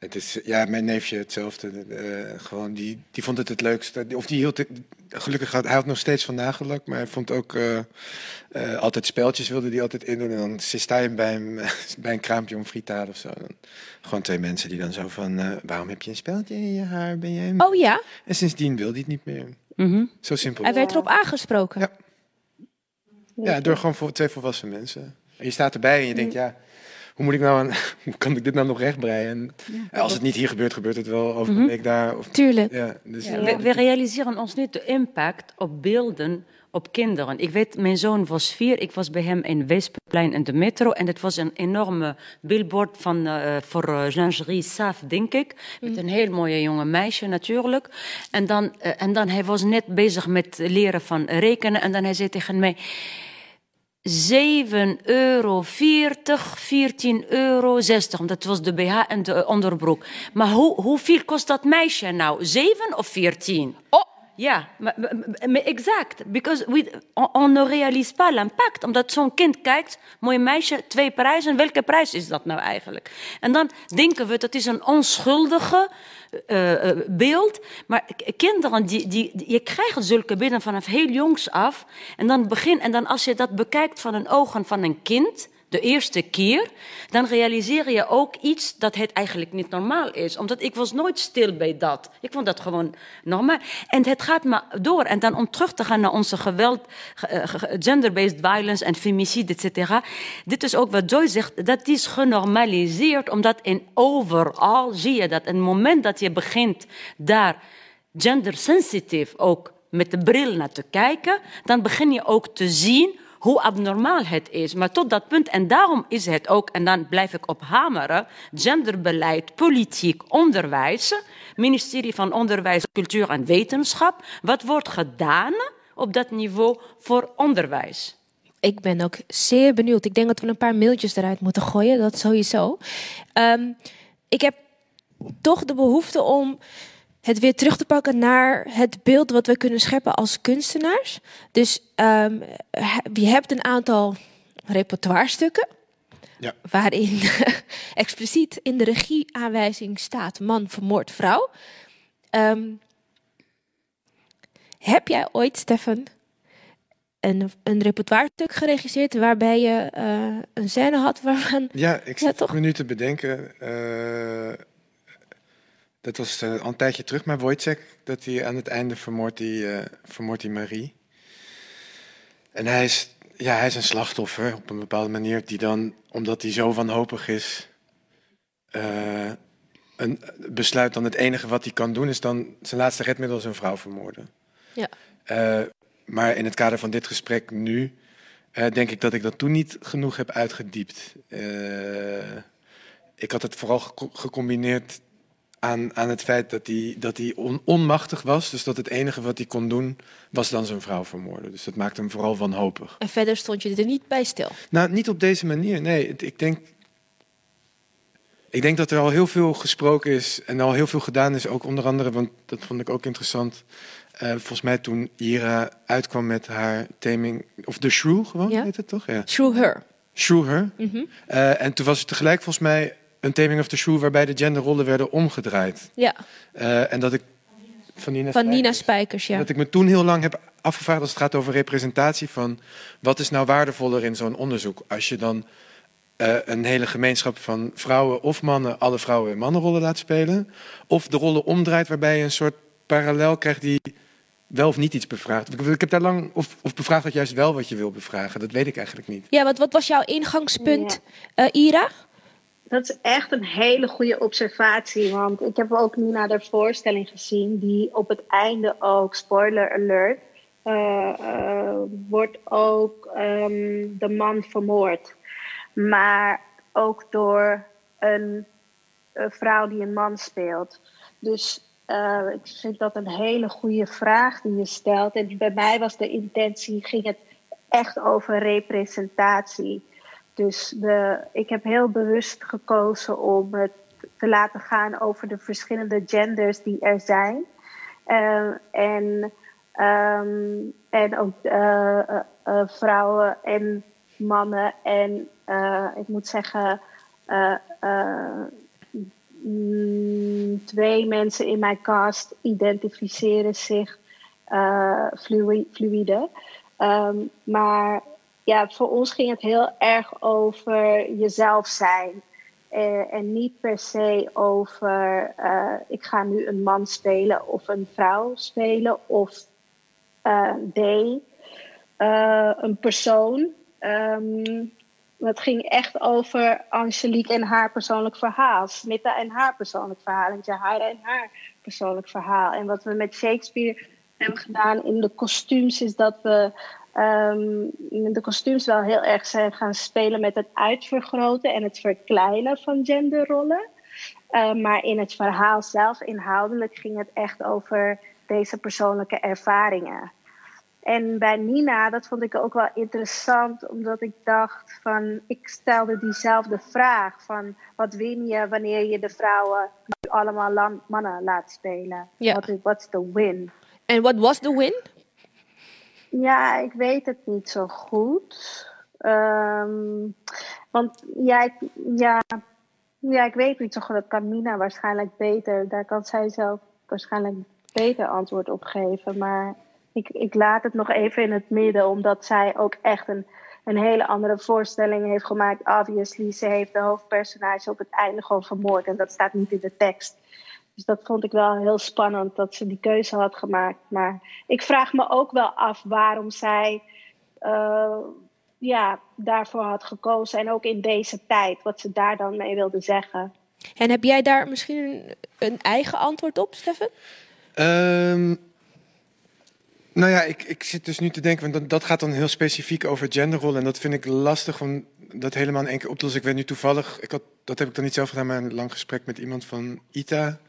Het is, ja, mijn neefje hetzelfde. eh, gewoon, die, die vond het het leukste. Of die hield het, gelukkig had hij had nog steeds van nagelak, maar hij vond ook eh, eh, altijd speltjes wilde hij altijd indoen. En dan je bij, hem, [LAUGHS] bij een kraampje om friet te halen of zo. Dan, gewoon twee mensen die dan zo van, waarom heb je een speltje in je haar? Ben jij een-" Oh ja, En sindsdien wil hij het niet meer. Mhm. Zo simpel. hij werd erop aangesproken. Ja. Ja, door gewoon voor twee volwassen mensen. En je staat erbij en je denkt, ja, hoe moet ik nou aan, [LAUGHS] hoe kan ik dit nou nog rechtbreien? En als het niet hier gebeurt, gebeurt het wel over een Mhm. week daar. Of, Tuurlijk. Ja, dus, Ja, we, we realiseren ons niet de impact op beelden op kinderen. Ik weet, mijn zoon was vier. Ik was bij hem in Weesperplein in de metro. En het was een enorme billboard van, eh, voor eh, lingerie Saaf, denk ik. Met een heel mooie jonge meisje natuurlijk. En dan, eh, en dan hij was net bezig met leren van rekenen. En dan hij zei tegen mij... 7 euro 40, 14 euro 60. Dat was de BH en de onderbroek. Maar hoe, hoeveel kost dat meisje nou? 7 of 14? Oh! Ja, maar, exact. Because we, on, ne réalise pas l'impact. Omdat zo'n kind kijkt, mooi meisje, twee prijzen. Welke prijs is dat nou eigenlijk? En dan denken we, dat is een onschuldige eh, beeld. Maar kinderen, die, die, je krijgt zulke beelden vanaf heel jongs af. En dan, begin, en dan als je dat bekijkt van een ogen van een kind de eerste keer, dan realiseer je ook iets dat het eigenlijk niet normaal is. Omdat ik was nooit stil bij dat. Ik vond dat gewoon normaal. En het gaat maar door. En dan om terug te gaan naar onze geweld, ge- eh, ge- gender-based violence en femicide, et cetera. Dit is ook wat Joy zegt, dat is genormaliseerd, omdat in overal zie je dat. En het moment dat je begint daar gendersensitief ook met de bril naar te kijken, dan begin je ook te zien hoe abnormaal het is. Maar tot dat punt, en daarom is het ook, en dan blijf ik op hameren, genderbeleid, politiek, onderwijs, ministerie van Onderwijs, Cultuur en Wetenschap, wat wordt gedaan op dat niveau voor onderwijs? Ik ben ook zeer benieuwd. Ik denk dat we een paar mailtjes eruit moeten gooien, dat sowieso. Ehm, ik heb toch de behoefte om het weer terug te pakken naar het beeld wat we kunnen scheppen als kunstenaars. Dus ehm, je hebt een aantal repertoirestukken. Ja. Waarin [LAUGHS] expliciet in de regieaanwijzing staat: man vermoord vrouw. Ehm, heb jij ooit, Stefan, een, een repertoirestuk geregisseerd waarbij je eh, een scène had waarvan. Ja, [LAUGHS] ik Ja, toch? een minuut te bedenken. eh, dat was eh, al een tijdje terug, maar Wojciech, dat hij aan het einde vermoordt hij, eh, vermoordt hij Marie. En hij is, ja, hij is een slachtoffer op een bepaalde manier, die dan, omdat hij zo wanhopig is, eh, een, besluit dan het enige wat hij kan doen, is dan zijn laatste redmiddel zijn vrouw vermoorden. Ja. Maar in het kader van dit gesprek nu, denk ik dat ik dat toen niet genoeg heb uitgediept. Ik had het vooral geco- gecombineerd aan, aan het feit dat hij, dat hij on- onmachtig was. Dus dat het enige wat hij kon doen, was dan zijn vrouw vermoorden. Dus dat maakte hem vooral wanhopig. En verder stond je er niet bij stil. Nou, niet op deze manier. Nee, het- ik denk, ik denk dat er al heel veel gesproken is en al heel veel gedaan is. Ook onder andere, want dat vond ik ook interessant. eh, volgens mij toen Ira uitkwam met haar theming, of The Shrew gewoon, Ja. heet het toch? Ja. True her. Shrew Her. Mhm. Eh, en toen was er tegelijk volgens mij een taming of the Shrew waarbij de genderrollen werden omgedraaid. Ja, Eh, en dat ik van Nina van Spijker- Nina Spijkers, ja. dat ik me toen heel lang heb afgevraagd als het gaat over representatie van wat is nou waardevoller in zo'n onderzoek. Als je dan eh, een hele gemeenschap van vrouwen of mannen alle vrouwen en mannenrollen laat spelen. Of de rollen omdraait waarbij je een soort parallel krijgt die wel of niet iets bevraagt. Ik, ik heb daar lang, of, of bevraagt dat juist wel wat je wil bevragen. Dat weet ik eigenlijk niet. Ja, wat, wat was jouw ingangspunt, eh, Ira? Dat is echt een hele goede observatie. Want ik heb ook nu naar de voorstelling gezien, die op het einde ook, spoiler alert, eh, eh, wordt ook ehm, de man vermoord. Maar ook door een, vrouw die een man speelt. Dus eh, ik vind dat een hele goede vraag die je stelt. En bij mij was de intentie, ging het echt over representatie. Dus de, ik heb heel bewust gekozen om het te laten gaan over de verschillende genders die er zijn. Eh, en, ehm, en ook eh, eh, eh, vrouwen en mannen. En ik moet zeggen, eh, twee mensen in mijn cast identificeren zich fluide. Um, maar ja, voor ons ging het heel erg over jezelf zijn. Uh, en niet per se over uh, ik ga nu een man spelen of een vrouw spelen of uh, een persoon. Um, het ging echt over Angelique en haar persoonlijk verhaal, Smitta en haar persoonlijk verhaal en Jahara en haar persoonlijk verhaal. En wat we met Shakespeare hebben gedaan in de kostuums is dat we um, de kostuums wel heel erg zijn gaan spelen met het uitvergroten en het verkleinen van genderrollen. Uh, maar in het verhaal zelf, inhoudelijk, ging het echt over deze persoonlijke ervaringen. En bij Nina, dat vond ik ook wel interessant, omdat ik dacht van, ik stelde diezelfde vraag van, wat win je wanneer je de vrouwen nu allemaal mannen laat spelen? Ja. What is, what's the win? En what was the win? Ja, ik weet het niet zo goed. Um, want ja ik, ja, ja, ik weet niet zo goed. Dat kan Mina waarschijnlijk beter. Daar kan zij zelf waarschijnlijk beter antwoord op geven. Maar ik, ik laat het nog even in het midden, omdat zij ook echt een, een hele andere voorstelling heeft gemaakt. Obviously, ze heeft de hoofdpersonage op het einde gewoon vermoord. En dat staat niet in de tekst. Dus dat vond ik wel heel spannend dat ze die keuze had gemaakt. Maar ik vraag me ook wel af waarom zij uh, ja, daarvoor had gekozen. En ook in deze tijd, wat ze daar dan mee wilde zeggen. En heb jij daar misschien een, een eigen antwoord op, Stefan? Um, nou ja, ik, ik zit dus nu te denken, want dat, dat gaat dan heel specifiek over genderrollen. En dat vind ik lastig om dat helemaal in één keer op te lossen. Ik weet nu toevallig, ik had, dat heb ik dan niet zelf gedaan, maar een lang gesprek met iemand van ITA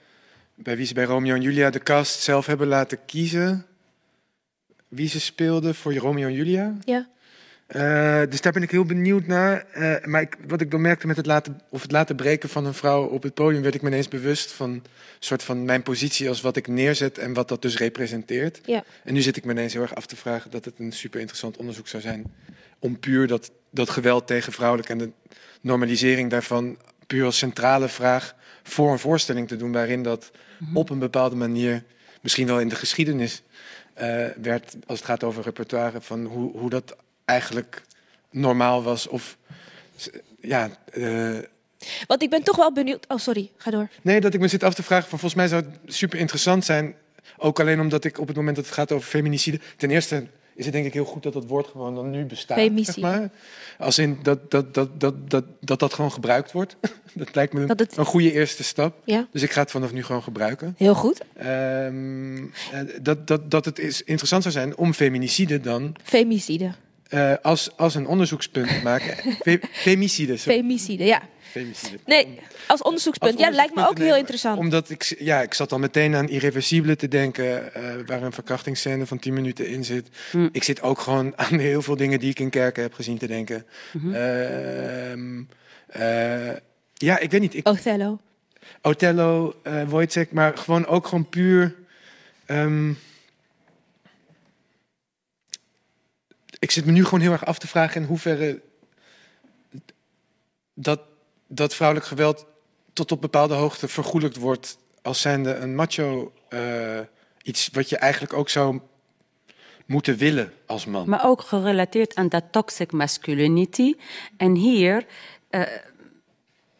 bij wie ze bij Romeo en Julia de cast zelf hebben laten kiezen wie ze speelden voor Romeo en Julia. Ja. Uh, dus daar ben ik heel benieuwd naar. Uh, maar ik, wat ik dan merkte met het laten, of het laten breken van een vrouw op het podium, werd ik me ineens bewust van soort van mijn positie als wat ik neerzet en wat dat dus representeert. Ja. En nu zit ik me ineens heel erg af te vragen dat het een super interessant onderzoek zou zijn om puur dat, dat geweld tegen vrouwelijk en de normalisering daarvan puur als centrale vraag voor een voorstelling te doen waarin dat mm-hmm. op een bepaalde manier, misschien wel in de geschiedenis, uh, werd als het gaat over repertoire, van hoe, hoe dat eigenlijk normaal was. Of ja. Uh, Want ik ben toch wel benieuwd. Oh, sorry, ga door. Nee, dat ik me zit af te vragen. Van, volgens mij zou het super interessant zijn. Ook alleen omdat ik op het moment dat het gaat over feminicide. Ten eerste is het denk ik heel goed dat dat woord gewoon dan nu bestaat. Zeg maar. Als in dat dat, dat, dat, dat, dat dat gewoon gebruikt wordt. [LAUGHS] dat lijkt me een, het... een goede eerste stap. Ja. Dus ik ga het vanaf nu gewoon gebruiken. Heel goed. Um, dat, dat, dat het is interessant zou zijn om feminicide dan. Femicide. Uh, als, als een onderzoekspunt maken. [LAUGHS] Fe, femicide. Sorry. Femicide, ja. Femicide. Nee, als onderzoekspunt. Als ja, lijkt me ook heel interessant. Omdat ik, ja, ik zat al meteen aan Irreversibele te denken, uh, waar een verkrachtingsscène van 10 minuten in zit. Hm. Ik zit ook gewoon [LAUGHS] aan heel veel dingen die ik in kerken heb gezien te denken. Mhm. Mm uh, ja, ik weet niet. Ik, Othello. Othello, Wojciech, maar gewoon ook gewoon puur. Um, ik zit me nu gewoon heel erg af te vragen in hoeverre dat, dat vrouwelijk geweld tot op bepaalde hoogte vergoelijkt wordt als zijnde een macho uh, iets wat je eigenlijk ook zou moeten willen als man. Maar ook gerelateerd aan dat toxic masculinity. En hier, uh,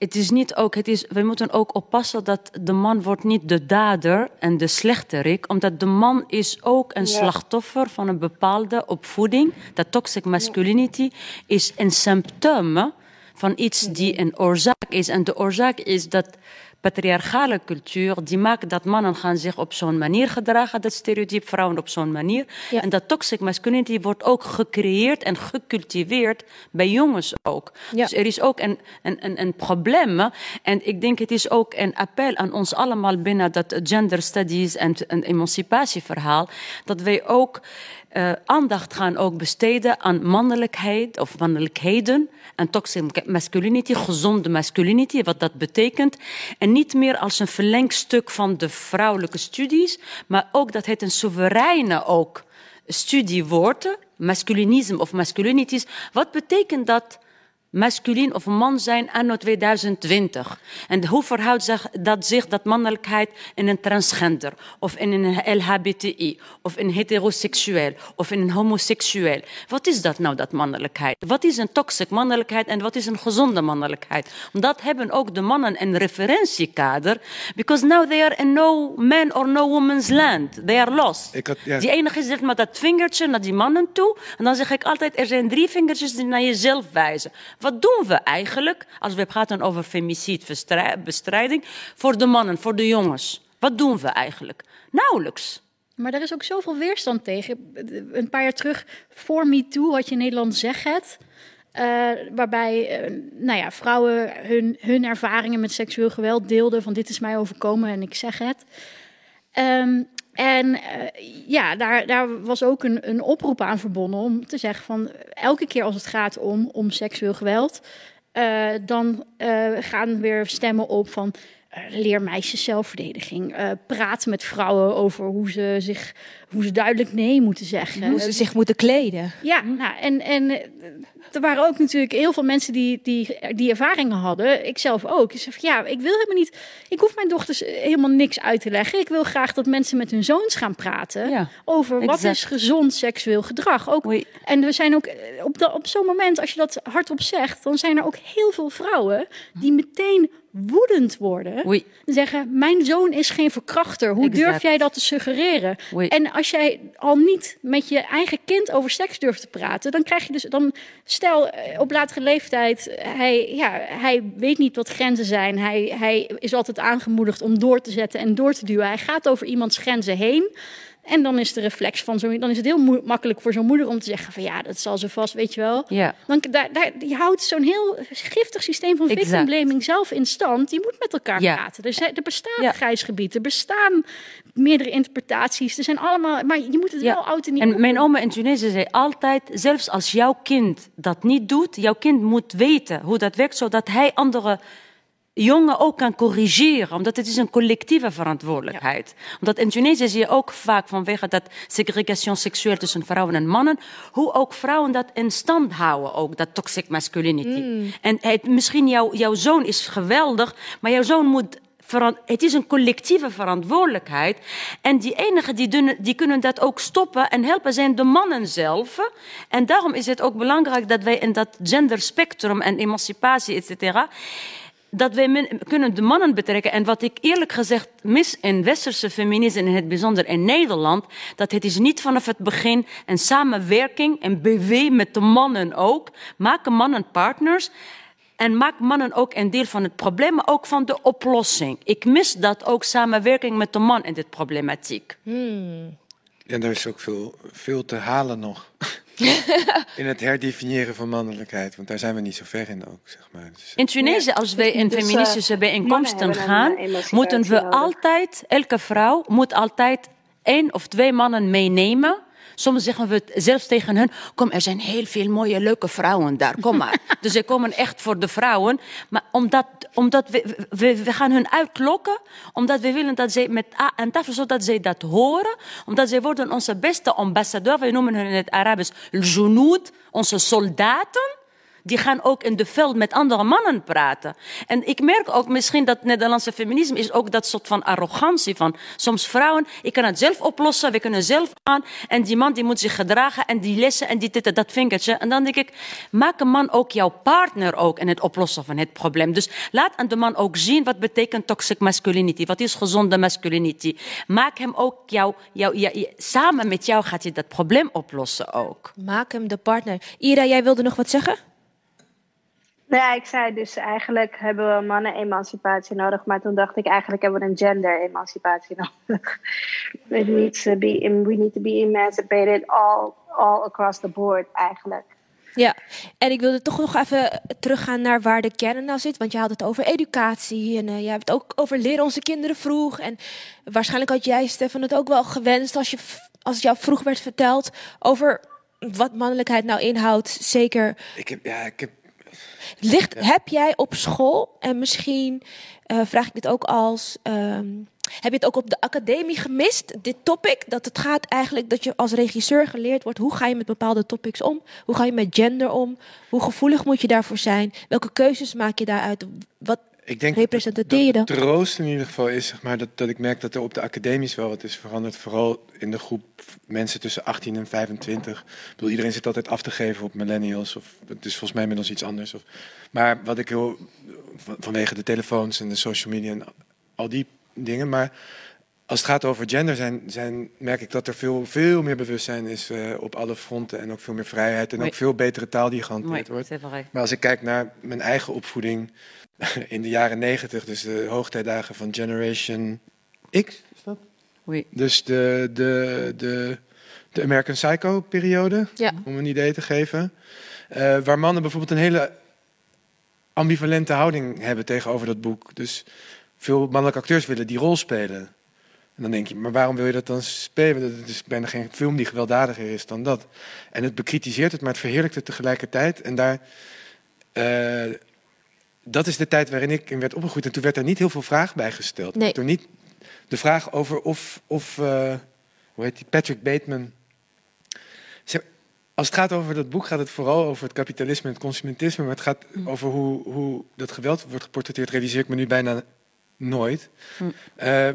het is niet ook, het is, we moeten ook oppassen dat de man wordt niet de dader en de slechterik, omdat de man is ook een Ja. slachtoffer van een bepaalde opvoeding. Dat toxic masculinity is een symptoom van iets die een oorzaak is. En de oorzaak is dat patriarchale cultuur die maakt dat mannen gaan zich op zo'n manier gedragen, dat stereotype vrouwen op zo'n manier. Ja. En dat toxic masculinity wordt ook gecreëerd en gecultiveerd bij jongens ook. Ja. Dus er is ook een, een, een, een probleem. En ik denk het is ook een appel aan ons allemaal binnen dat gender studies en een emancipatieverhaal, dat wij ook eh, aandacht gaan ook besteden aan mannelijkheid of mannelijkheden en toxic masculinity, gezonde masculinity, wat dat betekent. En niet meer als een verlengstuk van de vrouwelijke studies, maar ook dat het een soevereine ook studie wordt, masculinisme of masculinities. Wat betekent dat masculin of man zijn anno 2020? En hoe verhoudt zich dat zich dat mannelijkheid in een transgender of in een LHBTI of in heteroseksueel of in een homoseksueel? Wat is dat nou, dat mannelijkheid? Wat is een toxic mannelijkheid en wat is een gezonde mannelijkheid? Dat hebben ook de mannen een referentiekader. Because now they are in no man or no woman's land. They are lost. Ik had, ja, Die enige zegt maar dat vingertje naar die mannen toe. En dan zeg ik altijd, er zijn drie vingertjes die naar jezelf wijzen. Wat doen we eigenlijk, als we praten over femicidebestrijding, voor de mannen, voor de jongens? Wat doen we eigenlijk? Nauwelijks. Maar er is ook zoveel weerstand tegen. Een paar jaar terug, voor MeToo, had je in Nederland Zeg Het. eh, waarbij eh, nou ja, vrouwen hun, hun ervaringen met seksueel geweld deelden. Van dit is mij overkomen en ik zeg het. Ehm, en eh, ja, daar, daar was ook een, een oproep aan verbonden om te zeggen van elke keer als het gaat om, om seksueel geweld, eh, dan eh, gaan weer stemmen op van leer meisjes zelfverdediging. praat met vrouwen over hoe ze, zich, hoe ze duidelijk nee moeten zeggen. Hoe ze zich moeten kleden. Ja, nou, en, en er waren ook natuurlijk heel veel mensen die, die, die ervaringen hadden. Ik zelf ook. Van, ja, ik wil helemaal niet... Ik hoef mijn dochters helemaal niks uit te leggen. Ik wil graag dat mensen met hun zoons gaan praten... Ja, over wat exact. is gezond seksueel gedrag. Ook, En we zijn ook eh, op, op zo'n moment, als je dat hardop zegt... dan zijn er ook heel veel vrouwen die meteen woedend worden. Oui. En zeggen, mijn zoon is geen verkrachter. Hoe durf jij dat te suggereren? Oui. En als jij al niet met je eigen kind over seks durft te praten, dan krijg je dus dan stel eh, op latere leeftijd hij ja hij weet niet wat grenzen zijn. Hij hij is altijd aangemoedigd om door te zetten en door te duwen. Hij gaat over iemands grenzen heen. En dan is de reflex van zo, dan is het heel makkelijk voor zo'n moeder om te zeggen van ja, dat zal ze vast, weet je wel. Ja. Dan, daar, daar, je houdt zo'n heel giftig systeem van Exact. victim blaming zelf in stand. Je moet met elkaar Ja. praten. Er, zijn, er bestaat een grijs gebied, er bestaan meerdere interpretaties. Er zijn allemaal, maar je moet het wel oud en nieuw En mijn oma in Tunesië zei altijd, zelfs als jouw kind dat niet doet, jouw kind moet weten hoe dat werkt, zodat hij andere jongen ook kan corrigeren. Omdat het is een collectieve verantwoordelijkheid. Omdat in Tunesië zie je ook vaak vanwege dat segregation seksueel tussen vrouwen en mannen, hoe ook vrouwen dat in stand houden, ook dat toxic masculinity. En het, misschien jouw, jouw zoon is geweldig, maar jouw zoon moet het is een collectieve verantwoordelijkheid. En die enigen die, doen- die kunnen dat ook stoppen en helpen zijn de mannen zelf. En daarom is het ook belangrijk dat wij in dat genderspectrum en emancipatie, et cetera, dat wij men- kunnen de mannen betrekken. En wat ik eerlijk gezegd mis in westerse feminisme, en in het bijzonder in Nederland, dat het is niet vanaf het begin een samenwerking, een BW met de mannen ook. Maken mannen partners. En maak mannen ook een deel van het probleem, maar ook van de oplossing. Ik mis dat ook samenwerking met de man in dit problematiek. En er is ook veel, veel te halen nog. [LAUGHS] in het herdefiniëren van mannelijkheid. Want daar zijn we niet zo ver in ook, zeg maar. Dus, In Tunesië, als wij in Dus, eh, feministische bijeenkomsten gaan, eh, moeten we altijd, elke vrouw moet altijd één of twee mannen meenemen. Soms zeggen we het zelfs tegen hen: Kom, er zijn heel veel mooie, leuke vrouwen daar, kom maar. [LAUGHS] dus ze komen echt voor de vrouwen. Maar omdat, omdat we, we, we gaan hun uitlokken, omdat we willen dat zij met A aan tafel, zodat zij dat horen. Omdat zij worden onze beste ambassadeur. Wij noemen hen in het Arabisch al-junoud, onze soldaten. Die gaan ook in de veld met andere mannen praten. En ik merk ook misschien dat Nederlandse feminisme is ook dat soort van arrogantie van soms vrouwen. Ik kan het zelf oplossen, we kunnen zelf aan. En die man die moet zich gedragen en die lessen en die dit en dat vingertje. En dan denk ik, maak een man ook jouw partner ook in het oplossen van het probleem. Dus laat aan de man ook zien wat betekent toxic masculinity. Wat is gezonde masculinity. Maak hem ook jou, jou, jou- samen met jou gaat hij dat probleem oplossen ook. Maak hem de partner. Ira, jij wilde nog wat zeggen? Nou ja, ik zei dus eigenlijk hebben we mannen-emancipatie nodig, maar toen dacht ik eigenlijk hebben we een gender-emancipatie [LAUGHS] nodig. It needs to be, we need to be emancipated all, all across the board eigenlijk. Ja, en ik wilde toch nog even teruggaan naar waar de kern nou zit. Want je had het over educatie en eh, jij hebt het ook over leren onze kinderen vroeg. En waarschijnlijk had jij, Stefan, het ook wel gewenst als, je, als het jou vroeg werd verteld over wat mannelijkheid nou inhoudt. Zeker ik heb, ja, ik heb Ligt, Heb jij op school, en misschien eh, vraag ik dit ook als. ehm, heb je het ook op de academie gemist, dit topic? Dat het gaat eigenlijk dat je als regisseur geleerd wordt hoe ga je met bepaalde topics om? Hoe ga je met gender om? Hoe gevoelig moet je daarvoor zijn? Welke keuzes maak je daaruit? Wat Ik denk representeer je dan? troost in ieder geval is zeg maar, dat, dat ik merk dat er op de academies wel wat is veranderd. Vooral in de groep mensen tussen 18 en 25. Ik bedoel, iedereen zit altijd af te geven op millennials. Of, het is volgens mij inmiddels iets anders. Of, maar wat ik heel... van- Vanwege de telefoons en de social media en al die dingen. Maar als het gaat over gender zijn, zijn merk ik dat er veel, veel meer bewustzijn is eh, op alle fronten. En ook veel meer vrijheid. En Oui. ook veel betere taal die gehanteerd Oui, wordt. Maar als ik kijk naar mijn eigen opvoeding [LAUGHS] in de jaren negentig, dus de hoogtijdagen van Generation X, is dat? Oui. Dus de, de, de, de American Psycho-periode, Ja. om een idee te geven. Eh, waar mannen bijvoorbeeld een hele ambivalente houding hebben tegenover dat boek. Dus veel mannelijke acteurs willen die rol spelen. En dan denk je, maar waarom wil je dat dan spelen? Het is bijna geen film die gewelddadiger is dan dat. En het bekritiseert het, maar het verheerlijkt het tegelijkertijd. En daar, eh, dat is de tijd waarin ik in werd opgegroeid. En toen werd er niet heel veel vraag bij gesteld. Nee. Toen niet de vraag over of, of eh, hoe heet die, Patrick Bateman. Als het gaat over dat boek, gaat het vooral over het kapitalisme en het consumentisme. Maar het gaat over hoe, hoe dat geweld wordt geportretteerd, realiseer ik me nu bijna nooit. Mm. Eh,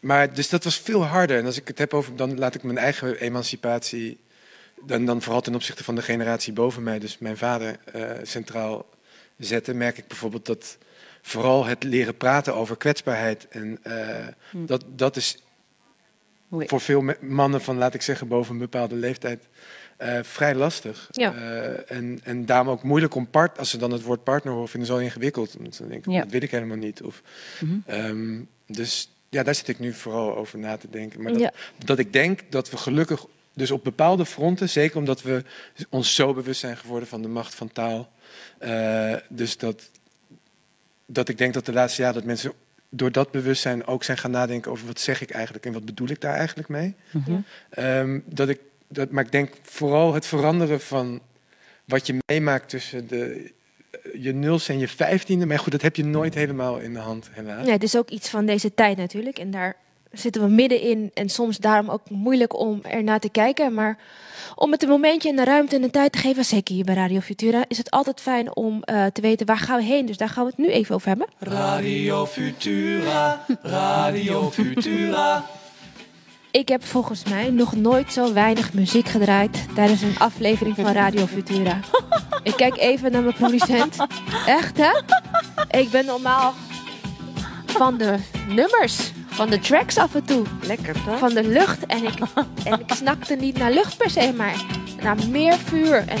maar dus dat was veel harder. En als ik het heb over, dan laat ik mijn eigen emancipatie, dan, dan vooral ten opzichte van de generatie boven mij, dus mijn vader, eh, centraal zetten. Merk ik bijvoorbeeld dat vooral het leren praten over kwetsbaarheid. En eh, Mm. dat, dat is voor veel mannen van, laat ik zeggen, boven een bepaalde leeftijd eh, vrij lastig. Ja. Eh, en, en daarom ook moeilijk om part, als ze dan het woord partner horen, vinden ze al ingewikkeld. Omdat ze dan denken, Ja. dat wil ik helemaal niet. Of, Mhm. ehm, dus ja, daar zit ik nu vooral over na te denken. Maar dat, Ja. dat ik denk dat we gelukkig, dus op bepaalde fronten, zeker omdat we ons zo bewust zijn geworden van de macht van taal. Eh, dus dat, dat ik denk dat de laatste jaren dat mensen door dat bewustzijn ook zijn gaan nadenken over wat zeg ik eigenlijk en wat bedoel ik daar eigenlijk mee. Mhm. Ehm, dat ik, dat, maar ik denk vooral het veranderen van wat je meemaakt tussen de, je nulste en je vijftiende. Maar goed, dat heb je nooit helemaal in de hand, helaas. Ja, het is ook iets van deze tijd natuurlijk. En daar zitten we middenin. En soms daarom ook moeilijk om ernaar te kijken. Maar om het een momentje en de ruimte en de tijd te geven, zeker hier bij Radio Futura, is het altijd fijn om eh, te weten waar gaan we heen. Dus daar gaan we het nu even over hebben. Radio Futura, Radio Futura. Ik heb volgens mij nog nooit zo weinig muziek gedraaid tijdens een aflevering van Radio Futura. Ik kijk even naar mijn producent. Echt, hè? Ik ben normaal van de nummers, van de tracks af en toe. Lekker toch? Van de lucht. En ik, [LAUGHS] en ik snakte niet naar lucht per se, maar naar meer vuur. En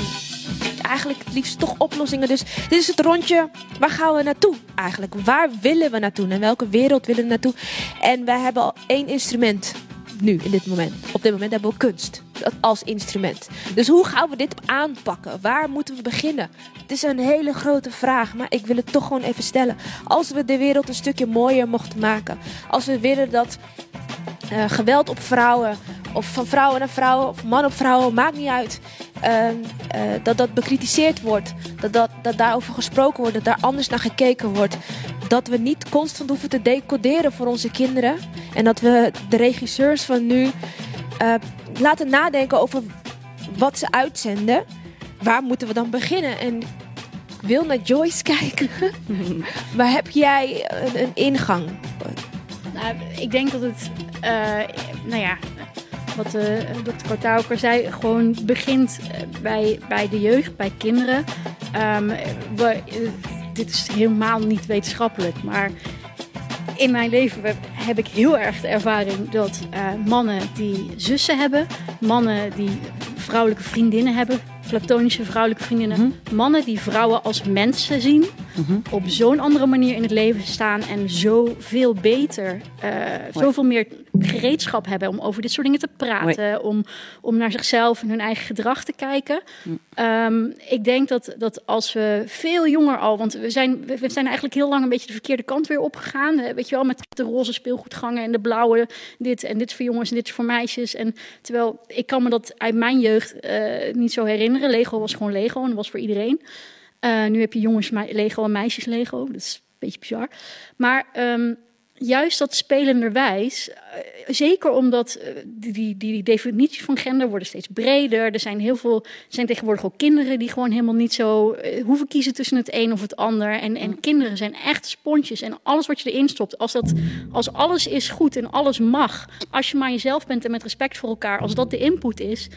eigenlijk het liefst toch oplossingen. Dus dit is het rondje. Waar gaan we naartoe eigenlijk? Waar willen we naartoe? Naar welke wereld willen we naartoe? En wij hebben al één instrument nu, in dit moment. Op dit moment hebben we kunst als instrument. Dus hoe gaan we dit aanpakken? Waar moeten we beginnen? Het is een hele grote vraag, maar ik wil het toch gewoon even stellen. Als we de wereld een stukje mooier mochten maken. Als we willen dat eh, geweld op vrouwen, of van vrouwen naar vrouwen, of man op vrouwen, maakt niet uit. eh, eh, dat dat bekritiseerd wordt. Dat, dat, dat daarover gesproken wordt. Dat daar anders naar gekeken wordt. Dat we niet constant hoeven te decoderen voor onze kinderen. En dat we de regisseurs van nu eh, laten nadenken over wat ze uitzenden. Waar moeten we dan beginnen? En ik wil naar Joyce [LAUGHS] kijken. maar heb jij een, ingang? Nou, ik denk dat het, eh, nou ja, wat uh, dokter Kortau ook al zei, gewoon begint eh, bij, bij de jeugd, bij kinderen. Uh, dit is helemaal niet wetenschappelijk, maar in mijn leven heb ik heel erg de ervaring dat uh, mannen die zussen hebben, mannen die vrouwelijke vriendinnen hebben, platonische vrouwelijke vriendinnen, mm -hmm. mannen die vrouwen als mensen zien, mm -hmm. op zo'n andere manier in het leven staan en zoveel beter, uh, zoveel meer gereedschap hebben om over dit soort dingen te praten, om, om naar zichzelf en hun eigen gedrag te kijken. Mm. Um, ik denk dat, dat als we veel jonger al, want we zijn, we zijn eigenlijk heel lang een beetje de verkeerde kant weer opgegaan, weet je wel, met de roze speelgoedgangen en de blauwe, dit en dit is voor jongens en dit is voor meisjes. En terwijl ik kan me dat uit mijn jeugd uh, niet zo herinneren. Lego was gewoon Lego en dat was voor iedereen. Eh, nu heb je jongens Lego en meisjes Lego. Dat is een beetje bizar. Maar ehm, juist dat spelenderwijs, eh, zeker omdat eh, die, die, die definities van gender worden steeds breder. Er zijn heel veel, er zijn tegenwoordig ook kinderen die gewoon helemaal niet zo eh, hoeven kiezen tussen het een of het ander. En, en kinderen zijn echt sponsjes. En alles wat je erin stopt, als, dat, als alles is goed en alles mag, als je maar jezelf bent en met respect voor elkaar, als dat de input is,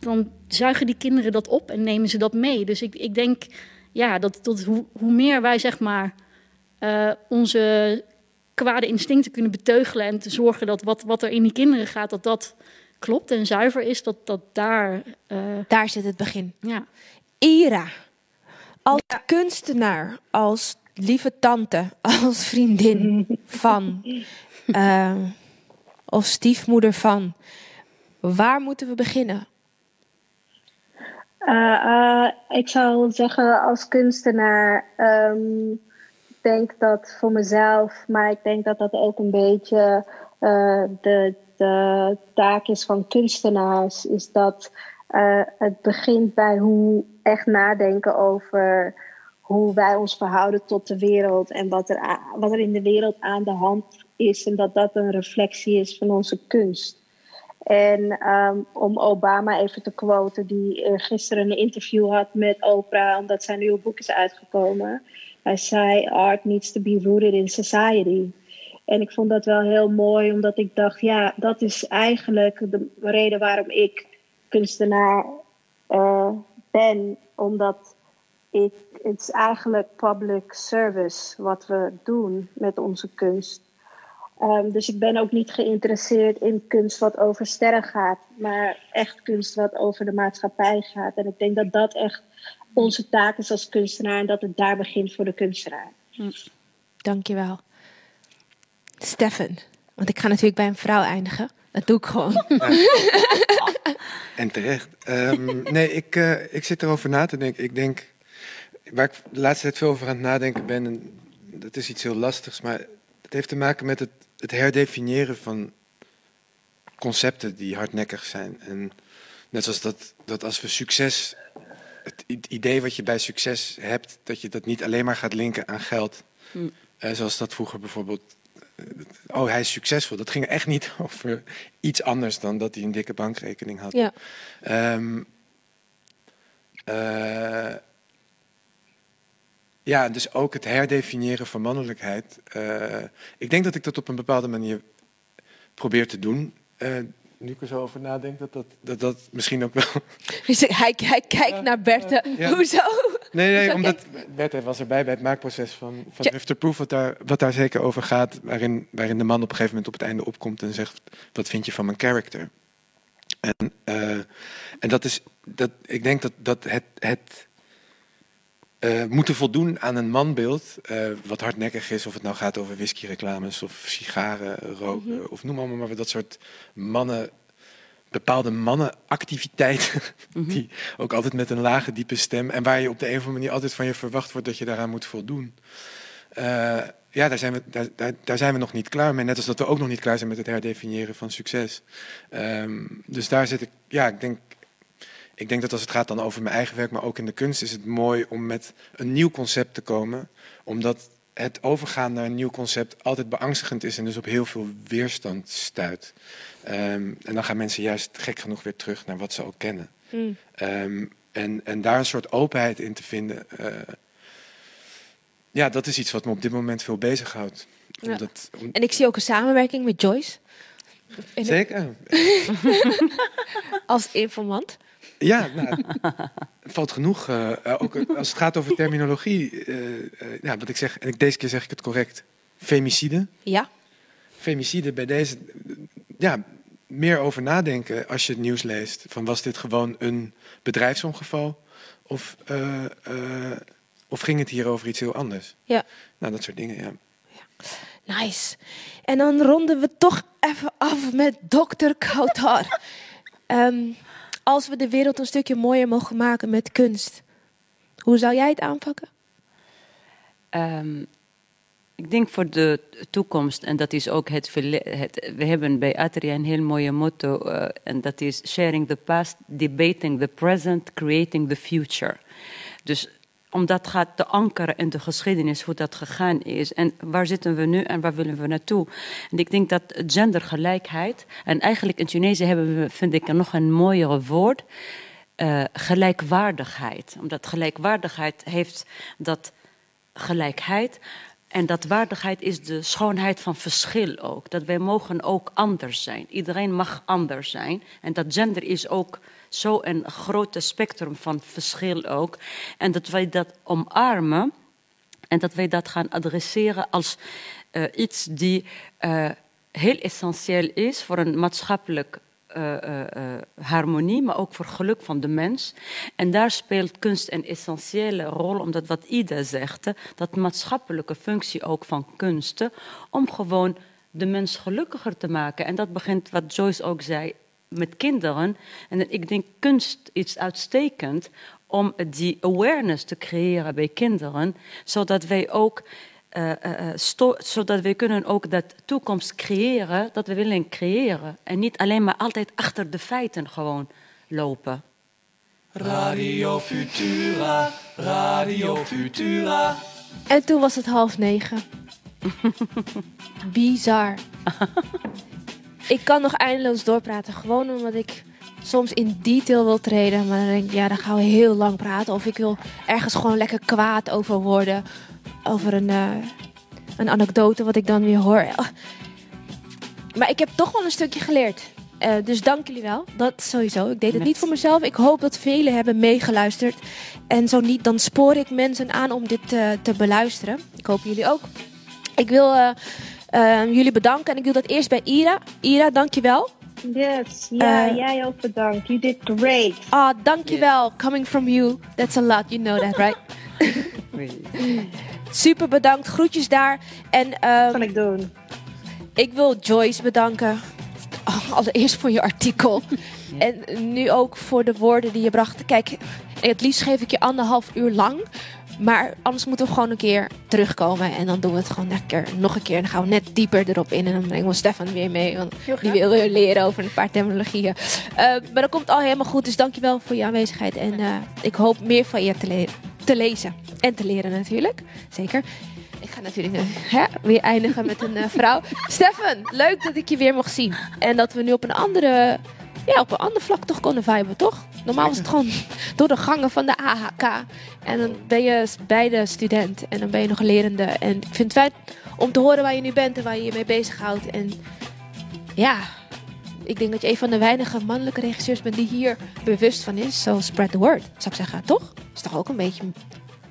dan zuigen die kinderen dat op en nemen ze dat mee. Dus ik, ik denk ja, dat, dat hoe, hoe meer wij zeg maar onze kwade instincten kunnen beteugelen en te zorgen dat wat, wat er in die kinderen gaat, dat dat klopt en zuiver is, dat, dat daar... eh, Daar zit het begin. Ja. Ira, als kunstenaar, als lieve tante, als vriendin [LAUGHS] van, eh, of stiefmoeder van, waar moeten we beginnen? Eh, eh, ik zou zeggen als kunstenaar, ehm, denk dat voor mezelf, maar ik denk dat dat ook een beetje eh, de, de taak is van kunstenaars, is dat eh, het begint bij hoe echt nadenken over hoe wij ons verhouden tot de wereld en wat er, wat er in de wereld aan de hand is en dat dat een reflectie is van onze kunst. En ehm, om Obama even te quoten, die eh, gisteren een interview had met Oprah, omdat zijn nieuwe boek is uitgekomen. Hij zei: Art needs to be rooted in society. En ik vond dat wel heel mooi, omdat ik dacht: ja, dat is eigenlijk de reden waarom ik kunstenaar eh, ben. Omdat ik, het is eigenlijk public service wat we doen met onze kunst. Ehm, dus ik ben ook niet geïnteresseerd in kunst wat over sterren gaat, maar echt kunst wat over de maatschappij gaat. En ik denk dat dat echt onze taak is als kunstenaar en dat het daar begint voor de kunstenaar. Dankjewel. Stefan, want ik ga natuurlijk bij een vrouw eindigen. Dat doe ik gewoon. [LAUGHS] En terecht. Ehm, nee, ik, eh, ik zit erover na te denken. Ik denk, waar ik de laatste tijd veel over aan het nadenken ben, en dat is iets heel lastigs, maar het heeft te maken met het, het herdefiniëren van concepten die hardnekkig zijn. En net zoals dat, dat als we succes, het idee wat je bij succes hebt, dat je dat niet alleen maar gaat linken aan geld. Mm. Eh, zoals dat vroeger bijvoorbeeld. eh, Oh, hij is succesvol. Dat ging echt niet [LAUGHS] over iets anders dan dat hij een dikke bankrekening had. Ja. Ehm, eh, ja, dus ook het herdefiniëren van mannelijkheid. Eh, ik denk dat ik dat op een bepaalde manier probeer te doen. Eh, nu ik er zo over nadenk, dat dat, dat, dat misschien ook wel. [LAUGHS] Hij, hij kijkt naar Berthe. ja. Hoezo? Nee, nee, Hoezo omdat Bert was erbij bij het maakproces van, van. Drifter Proof, wat daar, wat daar zeker over gaat, waarin, waarin de man op een gegeven moment op het einde opkomt en zegt: Wat vind je van mijn character? En, eh, en dat is, dat, ik denk dat, dat het, het eh, moeten voldoen aan een manbeeld, eh, wat hardnekkig is, of het nou gaat over whiskyreclames of sigaren roken, Mhm. of noem allemaal maar dat soort mannen, bepaalde mannenactiviteiten, [LAUGHS] die ook altijd met een lage, diepe stem, en waar je op de een of andere manier altijd van je verwacht wordt dat je daaraan moet voldoen. Eh, ja, daar zijn, we, daar, daar, daar zijn we nog niet klaar mee. Net als dat we ook nog niet klaar zijn met het herdefiniëren van succes. Ehm, dus daar zit ik, ja, ik denk, ik denk dat als het gaat dan over mijn eigen werk, maar ook in de kunst, is het mooi om met een nieuw concept te komen. Omdat het overgaan naar een nieuw concept altijd beangstigend is en dus op heel veel weerstand stuit. Ehm, en dan gaan mensen juist gek genoeg weer terug naar wat ze al kennen. Mm. Ehm, en, en daar een soort openheid in te vinden. eh, ja, dat is iets wat me op dit moment veel bezighoudt. Ja. Omdat, om- En ik zie ook een samenwerking met Joyce. Zeker. [LAUGHS] Als informant. Ja, nou, valt genoeg. eh, eh, ook als het gaat over terminologie. eh, ja, wat ik zeg, en ik, deze keer zeg ik het correct. Femicide. Ja. Femicide bij deze. Ja, meer over nadenken als je het nieuws leest. Van was dit gewoon een bedrijfsongeval? Of, of ging het hier over iets heel anders? Ja. Nou, dat soort dingen, ja. Nice. En dan ronden we toch even af met Dr. Kautar. [LAUGHS] Ehm, als we de wereld een stukje mooier mogen maken met kunst, hoe zou jij het aanpakken? Ehm, ik denk voor de toekomst, en dat is ook het, verle- het we hebben bij Atria een heel mooie motto, eh, en dat is sharing the past, debating the present, creating the future. Dus om dat gaat te ankeren in de geschiedenis, hoe dat gegaan is. En waar zitten we nu en waar willen we naartoe? En ik denk dat gendergelijkheid, en eigenlijk in Tunesië hebben we, vind ik, nog een mooiere woord, uh, gelijkwaardigheid. Omdat gelijkwaardigheid heeft dat gelijkheid. En dat waardigheid is de schoonheid van verschil ook. Dat wij mogen ook anders zijn. Iedereen mag anders zijn. En dat gender is ook zo een grote spectrum van verschil ook. En dat wij dat omarmen en dat wij dat gaan adresseren als uh, iets die uh, heel essentieel is voor een maatschappelijk uh, harmonie, maar ook voor geluk van de mens. En daar speelt kunst een essentiële rol, omdat wat Ida zegt, dat maatschappelijke functie ook van kunsten, om gewoon de mens gelukkiger te maken. En dat begint, wat Joyce ook zei, met kinderen. En ik denk kunst is uitstekend om die awareness te creëren bij kinderen, zodat wij ook uh, uh, zodat we kunnen ook dat toekomst creëren dat we willen creëren. En niet alleen maar altijd achter de feiten gewoon lopen. Radio Futura, Radio Futura. En toen was het half negen. [LAUGHS] Bizar. Ik kan nog eindeloos doorpraten, gewoon omdat ik soms in detail wil treden. Maar dan denk ik, ja, dan gaan we heel lang praten. Of ik wil ergens gewoon lekker kwaad over worden over een, uh, een anekdote wat ik dan weer hoor. Maar ik heb toch wel een stukje geleerd. Uh, dus dank jullie wel. Dat sowieso. Ik deed het niet voor mezelf. Ik hoop dat velen hebben meegeluisterd. En zo niet, dan spoor ik mensen aan om dit uh, te beluisteren. Ik hoop jullie ook. Ik wil jullie bedanken. En ik doe dat eerst bij Ira. Ira, dankjewel. Yes, ja, jij ook bedankt. You did great. Ah, dankjewel. Coming from you, that's a lot. You know that, right? [LAUGHS] Super bedankt. Groetjes daar. En, um, kan ik doen. Ik wil Joyce bedanken. Allereerst voor je artikel. [LAUGHS] En nu ook voor de woorden die je bracht. Kijk, het liefst geef ik je anderhalf uur lang. Maar anders moeten we gewoon een keer terugkomen. En dan doen we het gewoon lekker nog een keer. En dan gaan we net dieper erop in. En dan brengen we Stefan weer mee. Want die wil weer leren over een paar terminologieën. Uh, maar dat komt al helemaal goed. Dus dankjewel voor je aanwezigheid. En uh, ik hoop meer van je te, le te lezen. En te leren natuurlijk. Zeker. Ik ga natuurlijk hè, weer eindigen met een uh, [LAUGHS] vrouw. Stefan, leuk dat ik je weer mocht zien. En dat we nu op een andere ja, op een ander vlak toch konden viben, toch? Normaal was het gewoon door de gangen van de AHK. En dan ben je beide student en dan ben je nog lerende. En ik vind het fijn om te horen waar je nu bent en waar je je mee bezighoudt. En ja, ik denk dat je een van de weinige mannelijke regisseurs bent die hier bewust van is. Zo spread the word, zou ik zeggen, toch? Is toch ook een beetje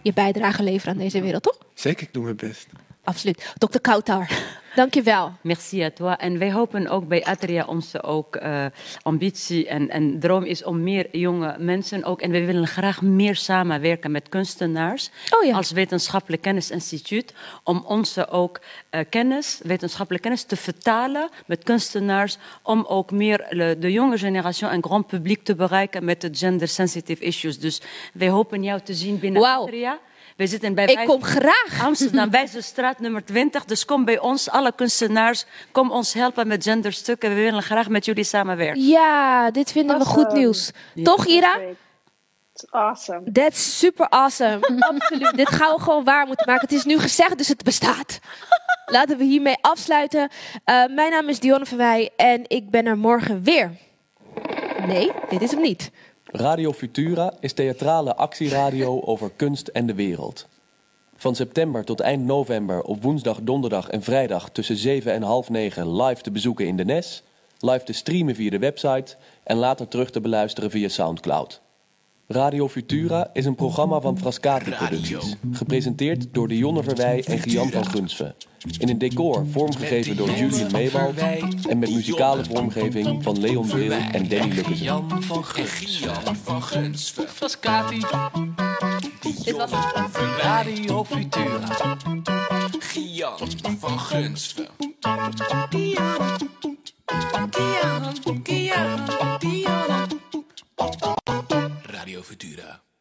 je bijdrage leveren aan deze wereld, toch? Zeker, ik doe mijn best. Absoluut. Dr. Kautar, dankjewel. Merci à toi. En wij hopen ook bij Atria onze ook, uh, ambitie en, en droom is om meer jonge mensen ook. En we willen graag meer samenwerken met kunstenaars oh ja. als wetenschappelijk kennisinstituut. Om onze ook uh, kennis, wetenschappelijke kennis te vertalen met kunstenaars. Om ook meer le, de jonge generatie en grand publiek te bereiken met de gender sensitive issues. Dus wij hopen jou te zien binnen wow. Atria. We zitten bij ik kom graag. Amsterdam, Wijzerstraat nummer 20. Dus kom bij ons, alle kunstenaars. Kom ons helpen met genderstukken. We willen graag met jullie samenwerken. Ja, dit vinden awesome. we goed nieuws. Ja. Toch, Ira? Awesome. That's super awesome. [LAUGHS] Absoluut. dit gaan we gewoon waar moeten maken. Het is nu gezegd, dus het bestaat. Laten we hiermee afsluiten. Uh, mijn naam is Dionne van Wij en ik ben er morgen weer. Nee, dit is hem niet. Radio Futura is theatrale actieradio over kunst en de wereld. Van september tot eind november op woensdag, donderdag en vrijdag tussen 7 en half 9 live te bezoeken in de NES, live te streamen via de website en later terug te beluisteren via Soundcloud. Radio Futura is een programma van Frascati Producties, gepresenteerd door Dionne Verwij en Gian van Gunsven. In een decor vormgegeven door Julian Meewald en met muzikale vormgeving van Leon Bril en Danny Lukkesen. Jan van Gian van Gunsven. Frascati. Dit was Radio Futura. Gian van Gunsven. Diana. Diana. Diana. Diana. Radio Futura.